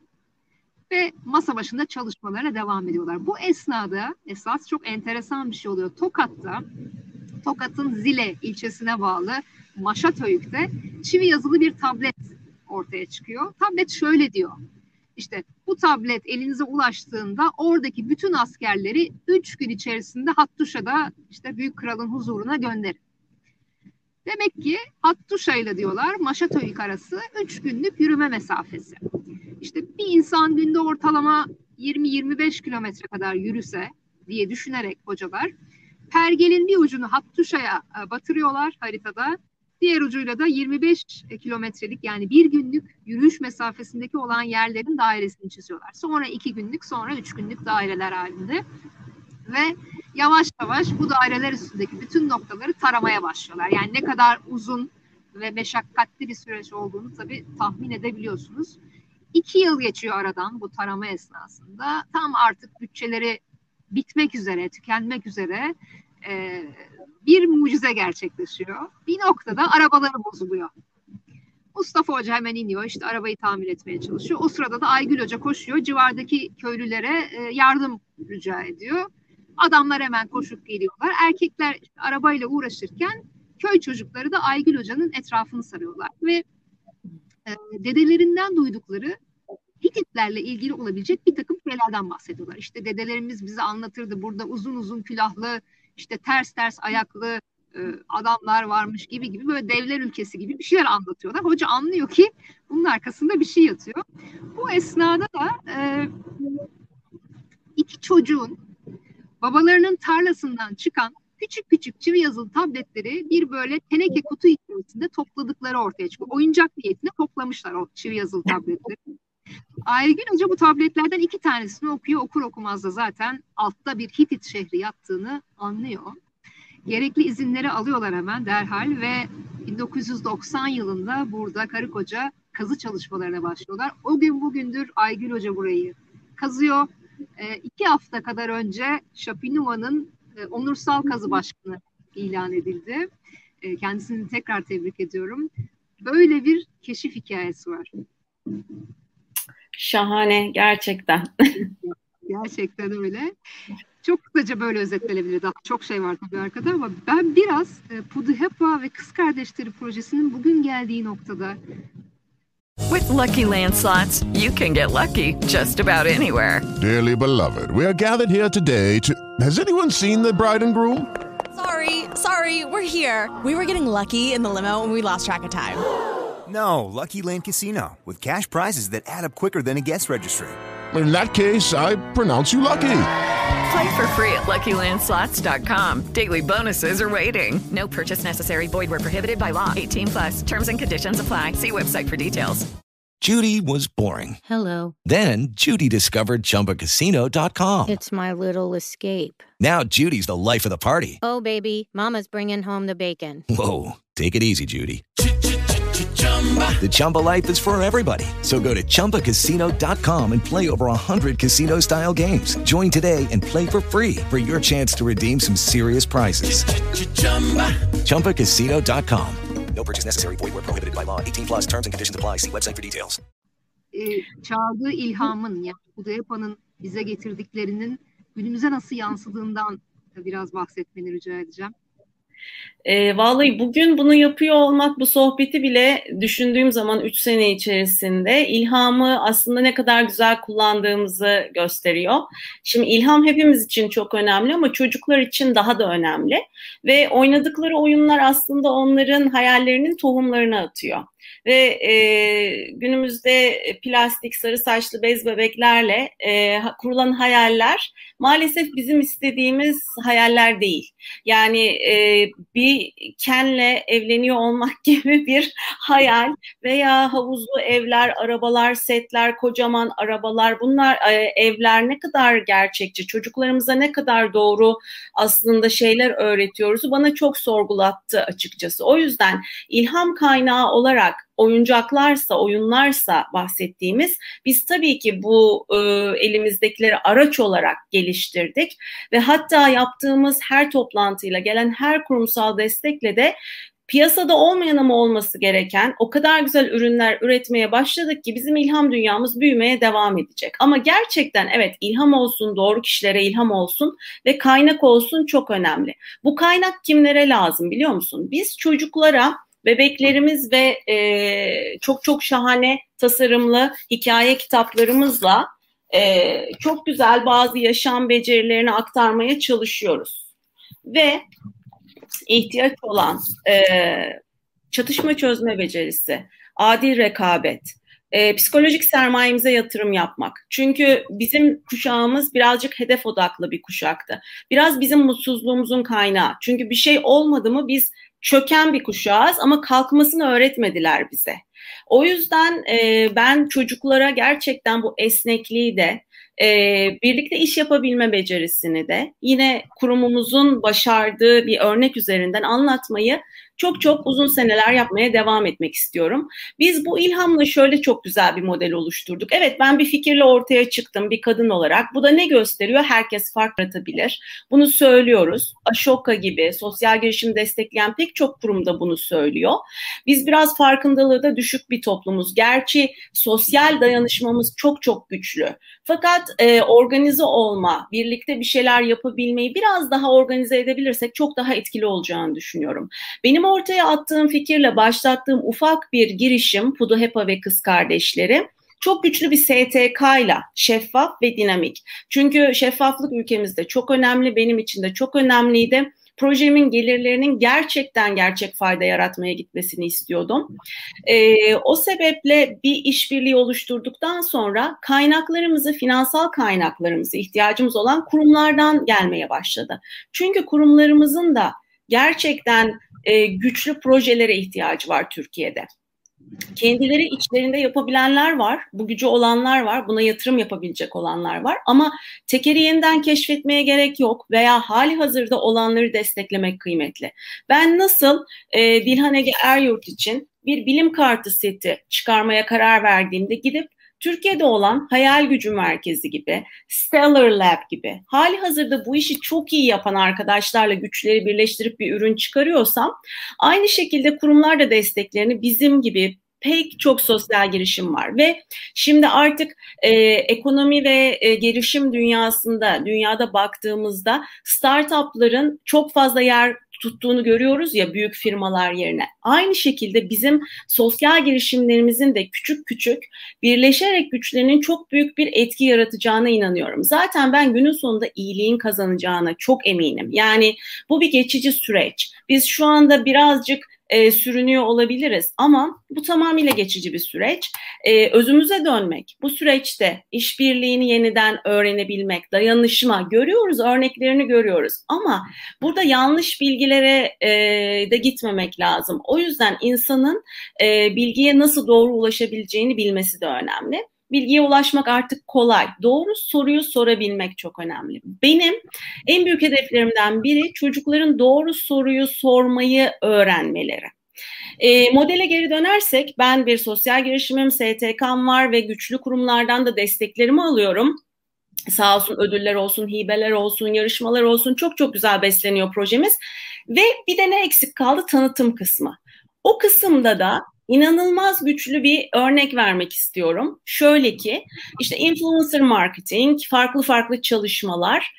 Ve masa başında çalışmalarına devam ediyorlar. Bu esnada esas çok enteresan bir şey oluyor. Tokat'ta, Tokat'ın Zile ilçesine bağlı Maşatöyük'te çivi yazılı bir tablet ortaya çıkıyor. Tablet şöyle diyor. İşte bu tablet elinize ulaştığında oradaki bütün askerleri üç gün içerisinde Hattuşa'da işte Büyük Kral'ın huzuruna gönderin. Demek ki Hattuşa ile diyorlar Maşatöyük arası üç günlük yürüme mesafesi. İşte bir insan günde ortalama 20-25 kilometre kadar yürüse diye düşünerek hocalar pergelin bir ucunu Hattuşa'ya e, batırıyorlar haritada. Diğer ucuyla da 25 kilometrelik yani bir günlük yürüyüş mesafesindeki olan yerlerin dairesini çiziyorlar. Sonra iki günlük, sonra üç günlük daireler halinde. Ve yavaş yavaş bu daireler üstündeki bütün noktaları taramaya başlıyorlar. Yani ne kadar uzun ve meşakkatli bir süreç olduğunu tabii tahmin edebiliyorsunuz. İki yıl geçiyor aradan bu tarama esnasında. Tam artık bütçeleri bitmek üzere, tükenmek üzere e, bir mucize gerçekleşiyor. Bir noktada arabaları bozuluyor. Mustafa Hoca hemen iniyor işte arabayı tamir etmeye çalışıyor. O sırada da Aygül Hoca koşuyor civardaki köylülere e, yardım rica ediyor. Adamlar hemen koşup geliyorlar. Erkekler arabayla uğraşırken köy çocukları da Aygül Hoca'nın etrafını sarıyorlar ve e, dedelerinden duydukları Hititlerle ilgili olabilecek bir takım şeylerden bahsediyorlar. İşte dedelerimiz bize anlatırdı burada uzun uzun külahlı, işte ters ters ayaklı e, adamlar varmış gibi gibi böyle devler ülkesi gibi bir şeyler anlatıyorlar. Hoca anlıyor ki bunun arkasında bir şey yatıyor. Bu esnada da e, iki çocuğun babalarının tarlasından çıkan küçük küçük çivi yazılı tabletleri bir böyle teneke kutu içerisinde topladıkları ortaya çıkıyor. Oyuncak niyetine toplamışlar o çivi yazılı tabletleri. Aygün Hoca bu tabletlerden iki tanesini okuyor. Okur okumaz da zaten altta bir Hitit şehri yattığını anlıyor. Gerekli izinleri alıyorlar hemen derhal ve 1990 yılında burada karı koca kazı çalışmalarına başlıyorlar. O gün bugündür Aygül Hoca burayı kazıyor. E, iki hafta kadar önce Şapinuva'nın e, onursal kazı başkanı ilan edildi. E, kendisini tekrar tebrik ediyorum. Böyle bir keşif hikayesi var. Şahane gerçekten. gerçekten öyle. Çok kısaca böyle özetlenebilir. Daha çok şey var tabii arkada ama ben biraz e, Puduhepa ve Kız Kardeşleri projesinin bugün geldiği noktada With lucky landslots, you can get lucky just about anywhere. Dearly beloved, we are gathered here today to. Has anyone seen the bride and groom? Sorry, sorry, we're here. We were getting lucky in the limo and we lost track of time. No, Lucky Land Casino, with cash prizes that add up quicker than a guest registry. In that case, I pronounce you lucky. Play for free at LuckyLandSlots.com. Daily bonuses are waiting. No purchase necessary. Void where prohibited by law. 18 plus. Terms and conditions apply. See website for details. Judy was boring. Hello. Then Judy discovered ChumbaCasino.com. It's my little escape. Now Judy's the life of the party. Oh baby, Mama's bringing home the bacon. Whoa, take it easy, Judy. The Chumba life is for everybody. So go to ChumbaCasino.com and play over 100 casino style games. Join today and play for free for your chance to redeem some serious prizes. ChumbaCasino.com. No purchase necessary. Void where prohibited by law. 18 plus terms and conditions apply. See website for details. e, çaldığı ilhamın yani Puduhepa'nın bize getirdiklerinin günümüze nasıl yansıdığından biraz bahsetmeni rica edeceğim. E, vallahi bugün bunu yapıyor olmak bu sohbeti bile düşündüğüm zaman 3 sene içerisinde ilhamı aslında ne kadar güzel kullandığımızı gösteriyor. Şimdi ilham hepimiz için çok önemli ama çocuklar için daha da önemli. Ve oynadıkları oyunlar aslında onların hayallerinin tohumlarını atıyor. Ve e, günümüzde plastik sarı saçlı bez bebeklerle e, kurulan hayaller maalesef bizim istediğimiz hayaller değil. Yani e, bir Ken'le evleniyor olmak gibi bir hayal veya havuzlu evler, arabalar, setler, kocaman arabalar bunlar e, evler ne kadar gerçekçi, çocuklarımıza ne kadar doğru aslında şeyler öğretiyoruz bana çok sorgulattı açıkçası. O yüzden ilham kaynağı olarak oyuncaklarsa, oyunlarsa bahsettiğimiz biz tabii ki bu e, elimizdekileri araç olarak geliştirdik ve hatta yaptığımız her toplantıyla gelen her kurumsal destekle de piyasada olmayan ama olması gereken o kadar güzel ürünler üretmeye başladık ki bizim ilham dünyamız büyümeye devam edecek. Ama gerçekten evet ilham olsun, doğru kişilere ilham olsun ve kaynak olsun çok önemli. Bu kaynak kimlere lazım biliyor musun? Biz çocuklara bebeklerimiz ve e, çok çok şahane tasarımlı hikaye kitaplarımızla e, çok güzel bazı yaşam becerilerini aktarmaya çalışıyoruz. Ve ihtiyaç olan e, çatışma çözme becerisi, adil rekabet, e, psikolojik sermayemize yatırım yapmak. Çünkü bizim kuşağımız birazcık hedef odaklı bir kuşaktı. Biraz bizim mutsuzluğumuzun kaynağı. Çünkü bir şey olmadı mı biz çöken bir kuşağız ama kalkmasını öğretmediler bize. O yüzden e, ben çocuklara gerçekten bu esnekliği de e, birlikte iş yapabilme becerisini de yine kurumumuzun başardığı bir örnek üzerinden anlatmayı çok çok uzun seneler yapmaya devam etmek istiyorum. Biz bu ilhamla şöyle çok güzel bir model oluşturduk. Evet ben bir fikirle ortaya çıktım bir kadın olarak. Bu da ne gösteriyor? Herkes fark yaratabilir. Bunu söylüyoruz. Ashoka gibi sosyal girişim destekleyen pek çok kurumda bunu söylüyor. Biz biraz farkındalığı da düşük bir toplumuz. Gerçi sosyal dayanışmamız çok çok güçlü. Fakat e, organize olma, birlikte bir şeyler yapabilmeyi biraz daha organize edebilirsek çok daha etkili olacağını düşünüyorum. Benim ortaya attığım fikirle başlattığım ufak bir girişim Puduhepa ve Kız Kardeşleri çok güçlü bir STK ile şeffaf ve dinamik. Çünkü şeffaflık ülkemizde çok önemli, benim için de çok önemliydi projemin gelirlerinin gerçekten gerçek fayda yaratmaya gitmesini istiyordum. E, o sebeple bir işbirliği oluşturduktan sonra kaynaklarımızı, finansal kaynaklarımızı ihtiyacımız olan kurumlardan gelmeye başladı. Çünkü kurumlarımızın da gerçekten e, güçlü projelere ihtiyacı var Türkiye'de kendileri içlerinde yapabilenler var, bu gücü olanlar var, buna yatırım yapabilecek olanlar var ama tekeri yeniden keşfetmeye gerek yok veya hali hazırda olanları desteklemek kıymetli. Ben nasıl e, Dilhan Ege Eryurt için bir bilim kartı seti çıkarmaya karar verdiğimde gidip Türkiye'de olan Hayal Gücü Merkezi gibi, Stellar Lab gibi hali hazırda bu işi çok iyi yapan arkadaşlarla güçleri birleştirip bir ürün çıkarıyorsam aynı şekilde kurumlar da desteklerini bizim gibi pek çok sosyal girişim var. Ve şimdi artık e, ekonomi ve e, girişim dünyasında dünyada baktığımızda startupların çok fazla yer tuttuğunu görüyoruz ya büyük firmalar yerine. Aynı şekilde bizim sosyal girişimlerimizin de küçük küçük birleşerek güçlerinin çok büyük bir etki yaratacağına inanıyorum. Zaten ben günün sonunda iyiliğin kazanacağına çok eminim. Yani bu bir geçici süreç. Biz şu anda birazcık e, sürünüyor olabiliriz ama bu tamamıyla geçici bir süreç. E, özümüze dönmek, bu süreçte işbirliğini yeniden öğrenebilmek, dayanışma görüyoruz, örneklerini görüyoruz ama burada yanlış bilgilere e, de gitmemek lazım. O yüzden insanın e, bilgiye nasıl doğru ulaşabileceğini bilmesi de önemli bilgiye ulaşmak artık kolay. Doğru soruyu sorabilmek çok önemli. Benim en büyük hedeflerimden biri çocukların doğru soruyu sormayı öğrenmeleri. E, modele geri dönersek ben bir sosyal girişimim, STK'm var ve güçlü kurumlardan da desteklerimi alıyorum. Sağ olsun ödüller olsun, hibeler olsun, yarışmalar olsun çok çok güzel besleniyor projemiz. Ve bir de ne eksik kaldı? Tanıtım kısmı. O kısımda da inanılmaz güçlü bir örnek vermek istiyorum. Şöyle ki işte influencer marketing, farklı farklı çalışmalar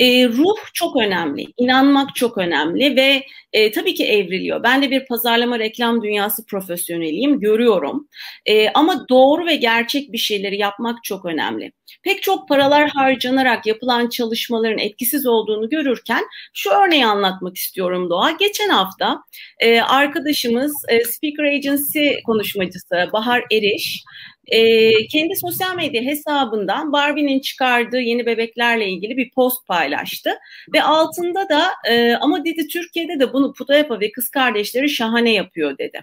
e, ruh çok önemli, inanmak çok önemli ve e, tabii ki evriliyor. Ben de bir pazarlama reklam dünyası profesyoneliyim, görüyorum. E, ama doğru ve gerçek bir şeyleri yapmak çok önemli. Pek çok paralar harcanarak yapılan çalışmaların etkisiz olduğunu görürken şu örneği anlatmak istiyorum Doğa. Geçen hafta e, arkadaşımız e, Speaker Agency konuşmacısı Bahar Eriş e, kendi sosyal medya hesabından Barbie'nin çıkardığı yeni bebeklerle ilgili bir post paylaştı. Ve altında da e, ama dedi Türkiye'de de bunu Pudayapa ve kız kardeşleri şahane yapıyor dedi.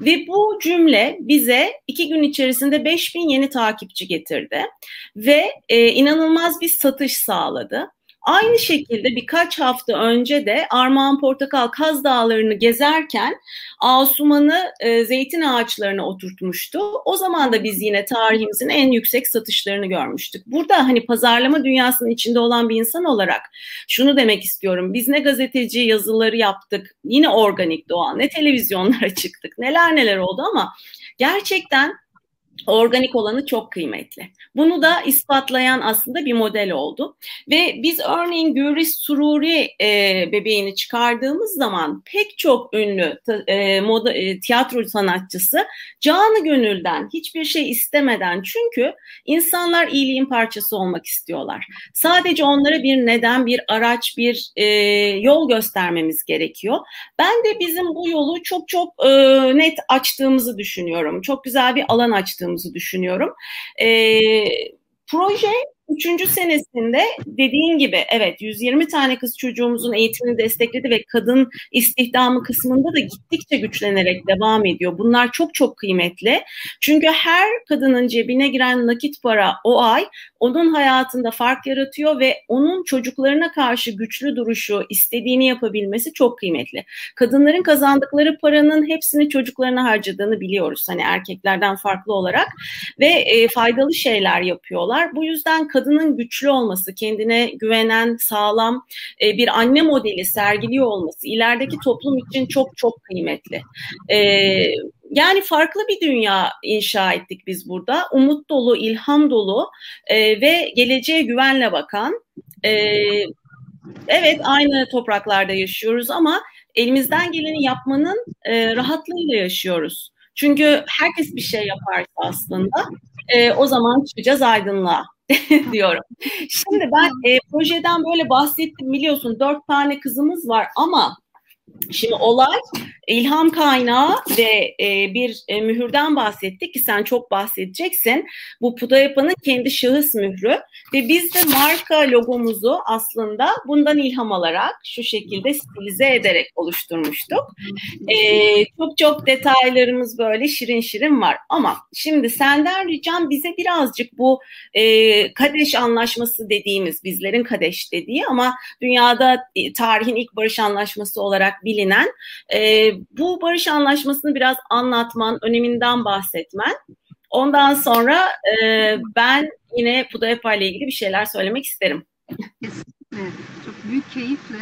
Ve bu cümle bize iki gün içerisinde 5000 yeni takipçi getirdi ve e, inanılmaz bir satış sağladı. Aynı şekilde birkaç hafta önce de Armağan Portakal Kaz Dağları'nı gezerken Asuman'ı e, zeytin ağaçlarına oturtmuştu. O zaman da biz yine tarihimizin en yüksek satışlarını görmüştük. Burada hani pazarlama dünyasının içinde olan bir insan olarak şunu demek istiyorum. Biz ne gazeteci yazıları yaptık, yine organik doğal, ne televizyonlara çıktık, neler neler oldu ama gerçekten organik olanı çok kıymetli. Bunu da ispatlayan aslında bir model oldu. Ve biz örneğin Güris Sururi e, bebeğini çıkardığımız zaman pek çok ünlü e, moda, e, tiyatro sanatçısı canı gönülden hiçbir şey istemeden çünkü insanlar iyiliğin parçası olmak istiyorlar. Sadece onlara bir neden, bir araç, bir e, yol göstermemiz gerekiyor. Ben de bizim bu yolu çok çok e, net açtığımızı düşünüyorum. Çok güzel bir alan açtığımızı yaptığımızı düşünüyorum. E, proje Üçüncü senesinde dediğin gibi evet 120 tane kız çocuğumuzun eğitimini destekledi ve kadın istihdamı kısmında da gittikçe güçlenerek devam ediyor. Bunlar çok çok kıymetli. Çünkü her kadının cebine giren nakit para o ay onun hayatında fark yaratıyor ve onun çocuklarına karşı güçlü duruşu, istediğini yapabilmesi çok kıymetli. Kadınların kazandıkları paranın hepsini çocuklarına harcadığını biliyoruz hani erkeklerden farklı olarak ve e, faydalı şeyler yapıyorlar. Bu yüzden kadının güçlü olması, kendine güvenen, sağlam e, bir anne modeli sergiliyor olması ilerideki toplum için çok çok kıymetli. E, yani farklı bir dünya inşa ettik biz burada. Umut dolu, ilham dolu e, ve geleceğe güvenle bakan. E, evet aynı topraklarda yaşıyoruz ama elimizden geleni yapmanın e, rahatlığıyla yaşıyoruz. Çünkü herkes bir şey yaparsa aslında e, o zaman çıkacağız aydınlığa diyorum. Şimdi ben e, projeden böyle bahsettim biliyorsun dört tane kızımız var ama Şimdi olay ilham kaynağı ve e, bir e, mühürden bahsettik ki sen çok bahsedeceksin. Bu Pudayapa'nın kendi şahıs mührü ve biz de marka logomuzu aslında bundan ilham alarak şu şekilde stilize ederek oluşturmuştuk. E, çok çok detaylarımız böyle şirin şirin var ama şimdi senden ricam bize birazcık bu e, Kadeş Anlaşması dediğimiz bizlerin Kadeş dediği ama dünyada e, tarihin ilk barış anlaşması olarak bilinen e, bu barış anlaşmasını biraz anlatman, öneminden bahsetmen. Ondan sonra e, ben yine Pudayapa ile ilgili bir şeyler söylemek isterim. Kesinlikle. Çok büyük keyifle.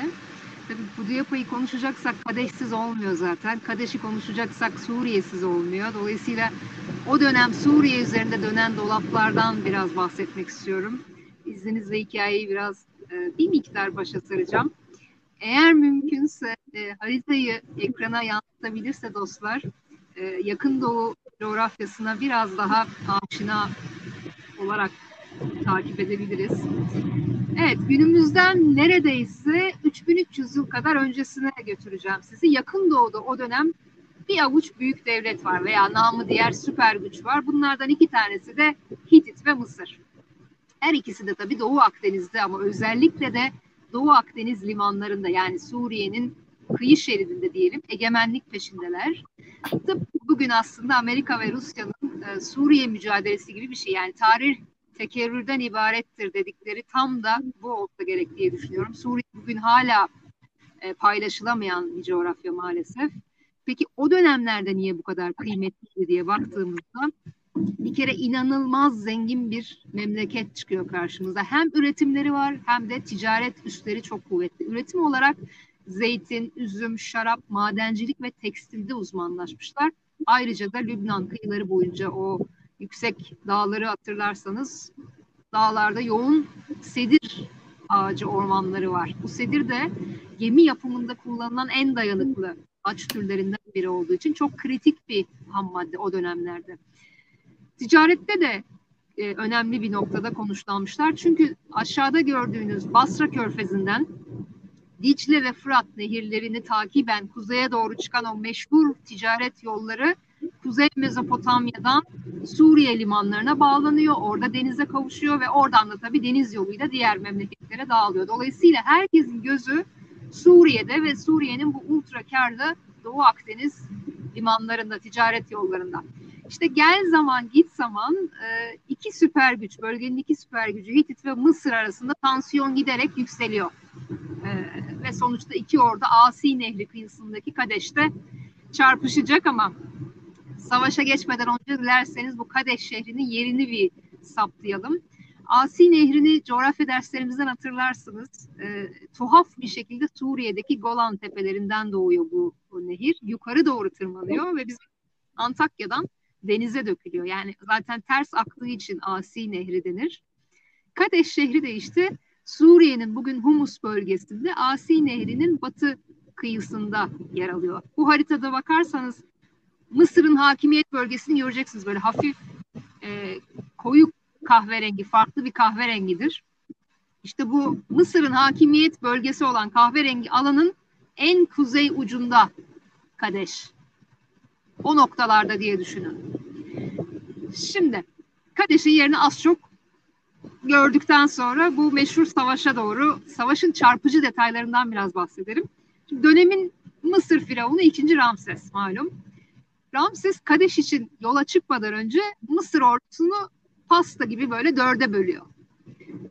Tabii Pudayapa'yı konuşacaksak Kadeşsiz olmuyor zaten. Kadeş'i konuşacaksak Suriye'siz olmuyor. Dolayısıyla o dönem Suriye üzerinde dönen dolaplardan biraz bahsetmek istiyorum. İzninizle hikayeyi biraz e, bir miktar başa saracağım. Eğer mümkünse e, haritayı ekrana yansıtabilirse dostlar e, yakın doğu coğrafyasına biraz daha aşina olarak takip edebiliriz. Evet günümüzden neredeyse 3300 yıl kadar öncesine götüreceğim sizi. Yakın doğuda o dönem bir avuç büyük devlet var veya namı diğer süper güç var. Bunlardan iki tanesi de Hitit ve Mısır. Her ikisi de tabii Doğu Akdeniz'de ama özellikle de Doğu Akdeniz limanlarında yani Suriye'nin kıyı şeridinde diyelim egemenlik peşindeler. Tıpkı bugün aslında Amerika ve Rusya'nın e, Suriye mücadelesi gibi bir şey. Yani tarih tekerrürden ibarettir dedikleri tam da bu olsa gerek diye düşünüyorum. Suriye bugün hala e, paylaşılamayan bir coğrafya maalesef. Peki o dönemlerde niye bu kadar kıymetli diye baktığımızda bir kere inanılmaz zengin bir memleket çıkıyor karşımıza. Hem üretimleri var hem de ticaret üstleri çok kuvvetli. Üretim olarak zeytin, üzüm, şarap, madencilik ve tekstilde uzmanlaşmışlar. Ayrıca da Lübnan kıyıları boyunca o yüksek dağları hatırlarsanız dağlarda yoğun sedir ağacı ormanları var. Bu sedir de gemi yapımında kullanılan en dayanıklı ağaç türlerinden biri olduğu için çok kritik bir ham madde o dönemlerde. Ticarette de e, önemli bir noktada konuşlanmışlar. Çünkü aşağıda gördüğünüz Basra Körfezi'nden Dicle ve Fırat nehirlerini takiben kuzeye doğru çıkan o meşhur ticaret yolları Kuzey Mezopotamya'dan Suriye limanlarına bağlanıyor. Orada denize kavuşuyor ve oradan da tabii deniz yoluyla diğer memleketlere dağılıyor. Dolayısıyla herkesin gözü Suriye'de ve Suriye'nin bu ultra karlı Doğu Akdeniz limanlarında, ticaret yollarında. İşte gel zaman git zaman e, iki süper güç, bölgenin iki süper gücü Hitit ve Mısır arasında tansiyon giderek yükseliyor. E, ve sonuçta iki orada Asi Nehri kıyısındaki Kadeş'te çarpışacak ama savaşa geçmeden önce dilerseniz bu Kadeş şehrinin yerini bir saptayalım. Asi Nehri'ni coğrafya derslerimizden hatırlarsınız. E, tuhaf bir şekilde Suriye'deki Golan tepelerinden doğuyor bu, bu nehir. Yukarı doğru tırmanıyor ve biz Antakya'dan denize dökülüyor. Yani zaten ters aktığı için Asi Nehri denir. Kadeş şehri de işte Suriye'nin bugün Humus bölgesinde Asi Nehri'nin batı kıyısında yer alıyor. Bu haritada bakarsanız Mısır'ın hakimiyet bölgesini göreceksiniz. Böyle hafif e, koyu kahverengi, farklı bir kahverengidir. İşte bu Mısır'ın hakimiyet bölgesi olan kahverengi alanın en kuzey ucunda Kadeş. O noktalarda diye düşünün. Şimdi Kadeş'in yerini az çok gördükten sonra bu meşhur savaşa doğru savaşın çarpıcı detaylarından biraz bahsedelim. Şimdi dönemin Mısır firavunu 2. Ramses malum. Ramses Kadeş için yola çıkmadan önce Mısır ordusunu pasta gibi böyle dörde bölüyor.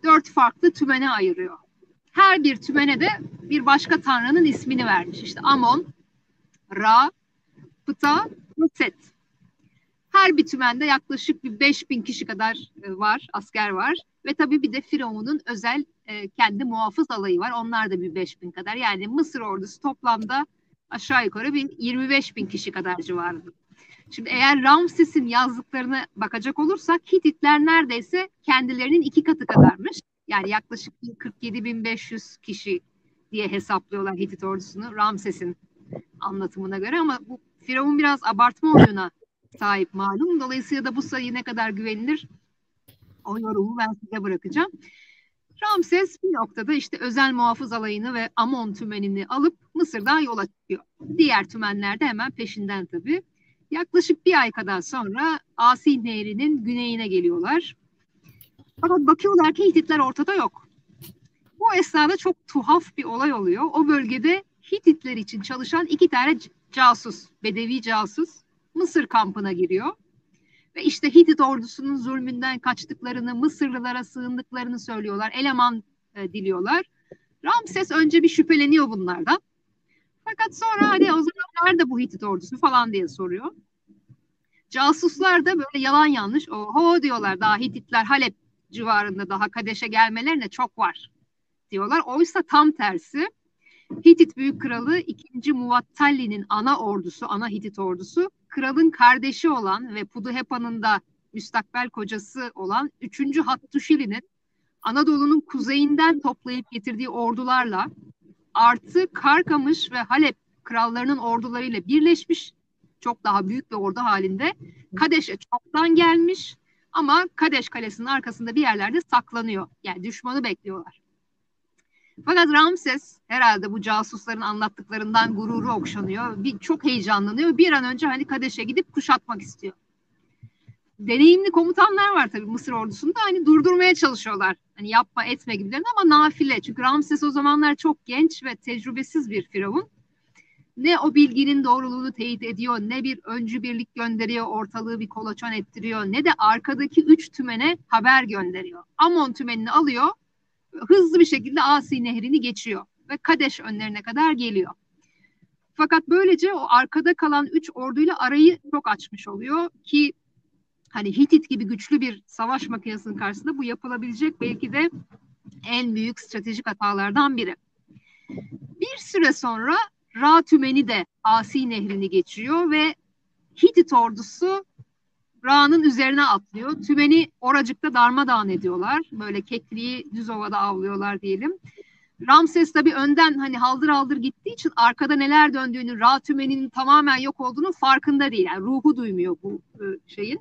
Dört farklı tümene ayırıyor. Her bir tümene de bir başka tanrının ismini vermiş. İşte Amon, Ra, Pıta, Set. Her bir tümende yaklaşık bir 5000 kişi kadar e, var, asker var. Ve tabii bir de Firavun'un özel e, kendi muhafız alayı var. Onlar da bir 5000 kadar. Yani Mısır ordusu toplamda aşağı yukarı bir 25 bin kişi kadar civarında. Şimdi eğer Ramses'in yazdıklarına bakacak olursak Hititler neredeyse kendilerinin iki katı kadarmış. Yani yaklaşık 47.500 kişi diye hesaplıyorlar Hitit ordusunu Ramses'in anlatımına göre ama bu Firavun biraz abartma oyuna sahip malum. Dolayısıyla da bu sayı ne kadar güvenilir o yorumu ben size bırakacağım. Ramses bir noktada işte özel muhafız alayını ve Amon tümenini alıp Mısır'dan yola çıkıyor. Diğer tümenler de hemen peşinden tabii. Yaklaşık bir ay kadar sonra Asi Nehri'nin güneyine geliyorlar. Fakat bakıyorlar ki Hititler ortada yok. Bu esnada çok tuhaf bir olay oluyor. O bölgede Hititler için çalışan iki tane casus, bedevi casus Mısır kampına giriyor. Ve işte Hitit ordusunun zulmünden kaçtıklarını, Mısırlılara sığındıklarını söylüyorlar. Eleman e, diliyorlar. Ramses önce bir şüpheleniyor bunlardan. Fakat sonra hani o zaman nerede bu Hitit ordusu falan diye soruyor. Casuslar da böyle yalan yanlış oho diyorlar daha Hititler Halep civarında daha Kadeş'e gelmelerine çok var diyorlar. Oysa tam tersi Hitit Büyük Kralı 2. Muvattalli'nin ana ordusu, ana Hitit ordusu kralın kardeşi olan ve Puduhepa'nın da müstakbel kocası olan 3. Hattuşili'nin Anadolu'nun kuzeyinden toplayıp getirdiği ordularla artı Karkamış ve Halep krallarının ordularıyla birleşmiş çok daha büyük bir ordu halinde Kadeş'e çoktan gelmiş ama Kadeş Kalesi'nin arkasında bir yerlerde saklanıyor. Yani düşmanı bekliyorlar. Fakat Ramses herhalde bu casusların anlattıklarından gururu okşanıyor. Bir, çok heyecanlanıyor. Bir an önce hani Kadeş'e gidip kuşatmak istiyor. Deneyimli komutanlar var tabii Mısır ordusunda. Hani durdurmaya çalışıyorlar. Hani yapma etme gibilerini ama nafile. Çünkü Ramses o zamanlar çok genç ve tecrübesiz bir firavun. Ne o bilginin doğruluğunu teyit ediyor, ne bir öncü birlik gönderiyor, ortalığı bir kolaçan ettiriyor, ne de arkadaki üç tümene haber gönderiyor. Amon tümenini alıyor, hızlı bir şekilde Asi Nehri'ni geçiyor ve Kadeş önlerine kadar geliyor. Fakat böylece o arkada kalan üç orduyla arayı çok açmış oluyor ki hani Hitit gibi güçlü bir savaş makinesinin karşısında bu yapılabilecek belki de en büyük stratejik hatalardan biri. Bir süre sonra Ra Tümeni de Asi Nehri'ni geçiyor ve Hitit ordusu Ra'nın üzerine atlıyor. Tümeni oracıkta darmadağın ediyorlar. Böyle kekliği düz ovada avlıyorlar diyelim. Ramses tabi önden hani haldır haldır gittiği için arkada neler döndüğünü, Ra tümeninin tamamen yok olduğunu farkında değil. Yani ruhu duymuyor bu e, şeyin.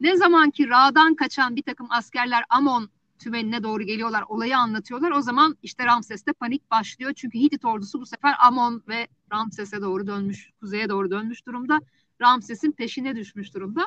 Ne zaman ki Ra'dan kaçan bir takım askerler Amon tümenine doğru geliyorlar, olayı anlatıyorlar. O zaman işte Ramses'te panik başlıyor. Çünkü Hitit ordusu bu sefer Amon ve Ramses'e doğru dönmüş, kuzeye doğru dönmüş durumda. Ramses'in peşine düşmüş durumda.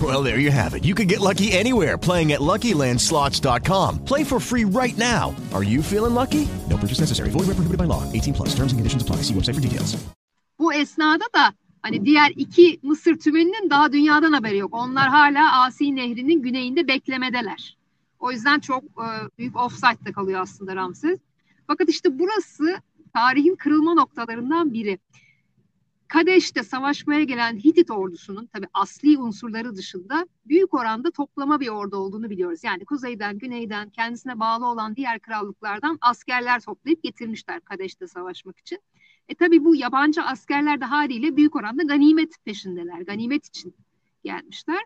Well, there you have it. You can get lucky anywhere playing at LuckyLandSlots.com. Play for free right now. Are you feeling lucky? No purchase necessary. Void where prohibited by law. 18 plus. Terms and conditions apply. See website for details. Bu esnada da hani diğer iki Mısır tümeninin daha dünyadan haberi yok. Onlar hala Asi Nehri'nin güneyinde beklemedeler. O yüzden çok e, büyük offside'da kalıyor aslında Ramses. Fakat işte burası tarihin kırılma noktalarından biri. Kadeş'te savaşmaya gelen Hitit ordusunun tabi asli unsurları dışında büyük oranda toplama bir ordu olduğunu biliyoruz. Yani kuzeyden, güneyden, kendisine bağlı olan diğer krallıklardan askerler toplayıp getirmişler Kadeş'te savaşmak için. E tabi bu yabancı askerler de haliyle büyük oranda ganimet peşindeler. Ganimet için gelmişler.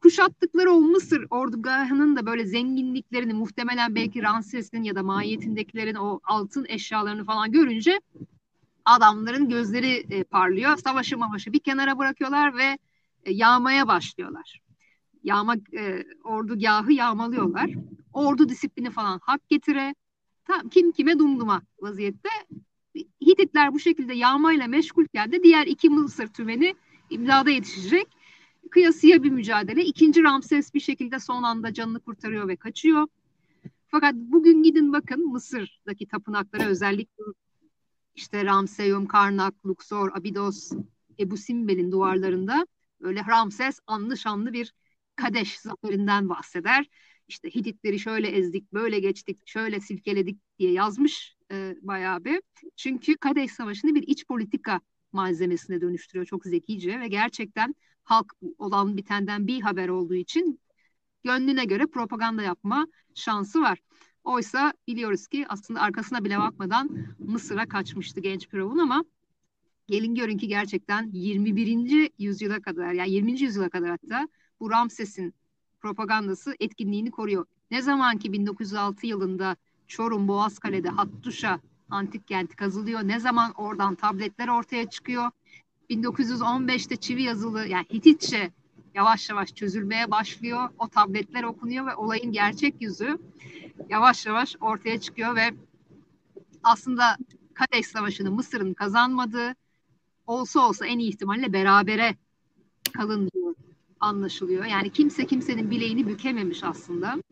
Kuşattıkları o Mısır ordugahının da böyle zenginliklerini muhtemelen belki Ramses'in ya da mahiyetindekilerin o altın eşyalarını falan görünce adamların gözleri e, parlıyor. Savaşı mavaşı bir kenara bırakıyorlar ve e, yağmaya başlıyorlar. Yağma e, ordugahı yağmalıyorlar. Ordu disiplini falan hak getire. Tam kim kime dumduma vaziyette. Hititler bu şekilde yağmayla meşgulken de diğer iki Mısır tümeni imdada yetişecek. Kıyasıya bir mücadele. İkinci Ramses bir şekilde son anda canını kurtarıyor ve kaçıyor. Fakat bugün gidin bakın Mısır'daki tapınaklara özellikle işte Ramseyum, Karnak, Luxor, Abidos, Ebu Simbel'in duvarlarında öyle Ramses anlı şanlı bir Kadeş zaferinden bahseder. İşte Hititleri şöyle ezdik, böyle geçtik, şöyle silkeledik diye yazmış e, bayağı bir. Çünkü Kadeş Savaşı'nı bir iç politika malzemesine dönüştürüyor çok zekice ve gerçekten halk olan bitenden bir haber olduğu için gönlüne göre propaganda yapma şansı var. Oysa biliyoruz ki aslında arkasına bile bakmadan Mısır'a kaçmıştı genç Firavun ama gelin görün ki gerçekten 21. yüzyıla kadar yani 20. yüzyıla kadar hatta bu Ramses'in propagandası etkinliğini koruyor. Ne zaman ki 1906 yılında Çorum Boğazkale'de Hattuşa antik kenti kazılıyor. Ne zaman oradan tabletler ortaya çıkıyor. 1915'te çivi yazılı yani Hititçe yavaş yavaş çözülmeye başlıyor. O tabletler okunuyor ve olayın gerçek yüzü yavaş yavaş ortaya çıkıyor ve aslında Kadeş Savaşı'nı Mısır'ın kazanmadığı olsa olsa en iyi ihtimalle berabere kalın diyor anlaşılıyor. Yani kimse kimsenin bileğini bükememiş aslında.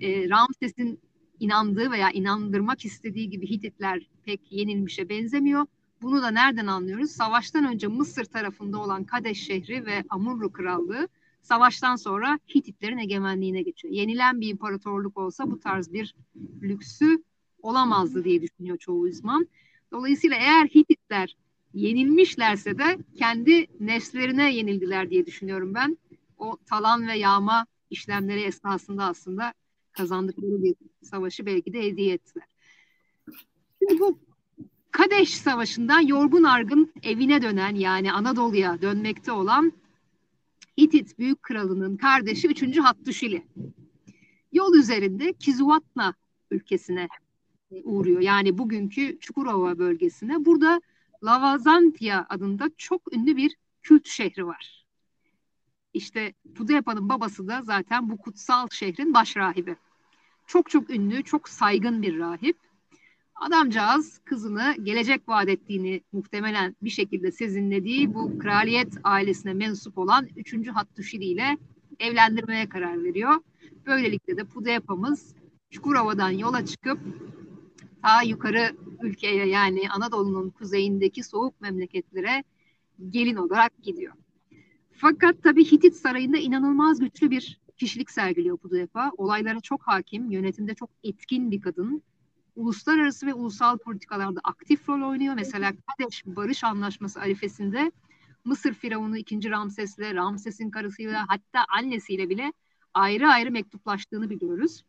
E, Ramses'in inandığı veya inandırmak istediği gibi Hititler pek yenilmişe benzemiyor. Bunu da nereden anlıyoruz? Savaştan önce Mısır tarafında olan Kadeş şehri ve Amurru krallığı savaştan sonra Hititlerin egemenliğine geçiyor. Yenilen bir imparatorluk olsa bu tarz bir lüksü olamazdı diye düşünüyor çoğu uzman. Dolayısıyla eğer Hititler yenilmişlerse de kendi nefslerine yenildiler diye düşünüyorum ben. O talan ve yağma işlemleri esnasında aslında kazandıkları bir savaşı belki de hediye ettiler. Şimdi bu Kadeş Savaşı'ndan yorgun argın evine dönen yani Anadolu'ya dönmekte olan Hitit Büyük Kralı'nın kardeşi 3. Hattuşili. Yol üzerinde Kizuvatna ülkesine uğruyor. Yani bugünkü Çukurova bölgesine. Burada Lavazantia adında çok ünlü bir kült şehri var. İşte Pudepa'nın babası da zaten bu kutsal şehrin baş rahibi. Çok çok ünlü, çok saygın bir rahip. Adamcağız kızını gelecek vaat ettiğini muhtemelen bir şekilde sezinlediği bu kraliyet ailesine mensup olan 3. Hattuşili ile evlendirmeye karar veriyor. Böylelikle de Pudepa'mız Çukurova'dan yola çıkıp ta yukarı ülkeye yani Anadolu'nun kuzeyindeki soğuk memleketlere gelin olarak gidiyor. Fakat tabii Hitit Sarayı'nda inanılmaz güçlü bir kişilik sergiliyor Pudepa. Olaylara çok hakim, yönetimde çok etkin bir kadın. Uluslararası ve ulusal politikalarda aktif rol oynuyor. Mesela Kadeş Barış Anlaşması arifesinde Mısır Firavunu 2. Ramses'le, Ramses'in karısıyla hatta annesiyle bile ayrı ayrı mektuplaştığını biliyoruz.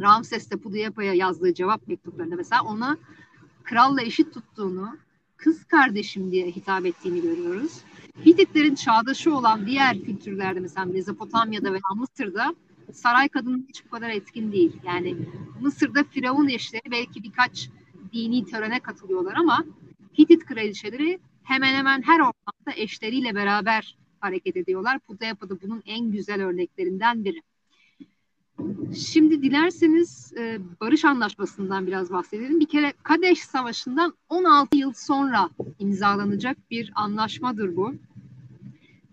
Ramses de Pudiyapa'ya yazdığı cevap mektuplarında mesela ona kralla eşit tuttuğunu, kız kardeşim diye hitap ettiğini görüyoruz. Hititlerin çağdaşı olan diğer kültürlerde mesela Mezopotamya'da veya Mısır'da saray kadını hiç bu kadar etkin değil. Yani Mısır'da firavun eşleri belki birkaç dini törene katılıyorlar ama Hitit kraliçeleri hemen hemen her ortamda eşleriyle beraber hareket ediyorlar. Pudeyapa da bunun en güzel örneklerinden biri. Şimdi dilerseniz e, barış anlaşmasından biraz bahsedelim. Bir kere Kadeş Savaşı'ndan 16 yıl sonra imzalanacak bir anlaşmadır bu.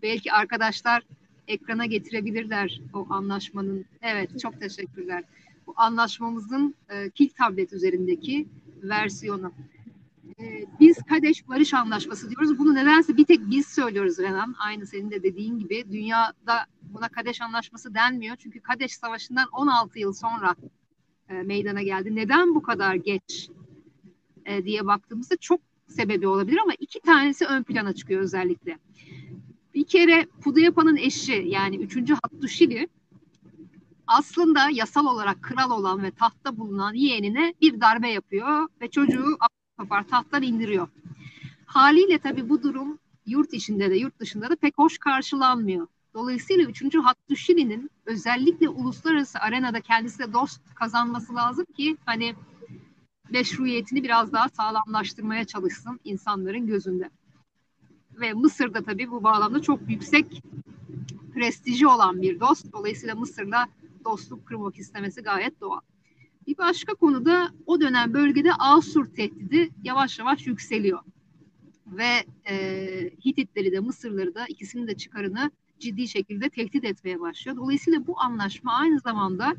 Belki arkadaşlar ekrana getirebilirler o anlaşmanın. Evet, çok teşekkürler. Bu anlaşmamızın e, kil tablet üzerindeki versiyonu. E, biz Kadeş Barış Anlaşması diyoruz. Bunu nedense bir tek biz söylüyoruz Renan. Aynı senin de dediğin gibi. Dünyada buna Kadeş Anlaşması denmiyor. Çünkü Kadeş Savaşı'ndan 16 yıl sonra e, meydana geldi. Neden bu kadar geç e, diye baktığımızda çok sebebi olabilir ama iki tanesi ön plana çıkıyor özellikle. Bir kere Pudeyapa'nın eşi yani 3. Hattuşili aslında yasal olarak kral olan ve tahtta bulunan yeğenine bir darbe yapıyor ve çocuğu kapar tahttan indiriyor. Haliyle tabii bu durum yurt içinde de yurt dışında da pek hoş karşılanmıyor. Dolayısıyla 3. Hattuşili'nin özellikle uluslararası arenada kendisine dost kazanması lazım ki hani meşruiyetini biraz daha sağlamlaştırmaya çalışsın insanların gözünde. Ve Mısır'da tabii bu bağlamda çok yüksek prestiji olan bir dost. Dolayısıyla Mısır'la dostluk kırmak istemesi gayet doğal. Bir başka konuda o dönem bölgede Asur tehdidi yavaş yavaş yükseliyor. Ve e, Hititleri de Mısırları da ikisinin de çıkarını ciddi şekilde tehdit etmeye başlıyor. Dolayısıyla bu anlaşma aynı zamanda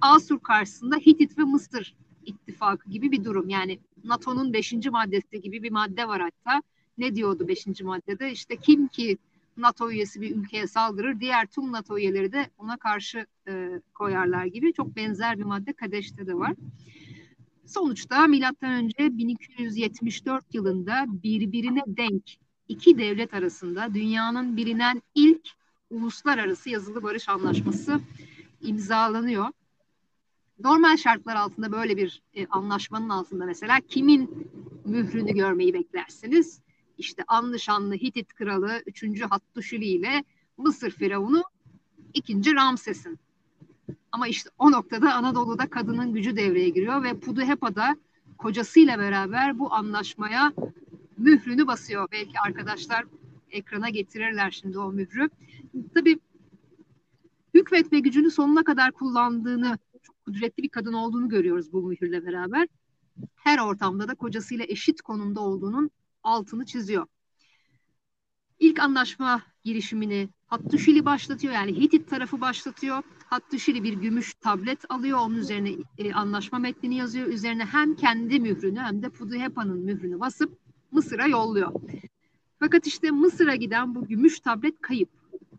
Asur karşısında Hitit ve Mısır ittifakı gibi bir durum. Yani NATO'nun beşinci maddesi gibi bir madde var hatta. Ne diyordu beşinci maddede? İşte kim ki NATO üyesi bir ülkeye saldırır, diğer tüm NATO üyeleri de ona karşı e, koyarlar gibi çok benzer bir madde Kadeş'te de var. Sonuçta milattan önce 1274 yılında birbirine denk iki devlet arasında dünyanın bilinen ilk uluslararası yazılı barış anlaşması imzalanıyor. Normal şartlar altında böyle bir e, anlaşmanın altında mesela kimin mührünü görmeyi beklersiniz? İşte anlı şanlı Hitit kralı 3. Hattuşili ile Mısır firavunu 2. Ramses'in. Ama işte o noktada Anadolu'da kadının gücü devreye giriyor ve Puduhepa'da kocasıyla beraber bu anlaşmaya mührünü basıyor. Belki arkadaşlar ekrana getirirler şimdi o mührü. Tabii hükmetme gücünü sonuna kadar kullandığını, çok kudretli bir kadın olduğunu görüyoruz bu mühürle beraber. Her ortamda da kocasıyla eşit konumda olduğunun altını çiziyor. İlk anlaşma girişimini Hattuşili başlatıyor yani Hitit tarafı başlatıyor. Hattuşili bir gümüş tablet alıyor onun üzerine e, anlaşma metnini yazıyor. Üzerine hem kendi mührünü hem de Puduhepa'nın mührünü basıp Mısır'a yolluyor. Fakat işte Mısır'a giden bu gümüş tablet kayıp.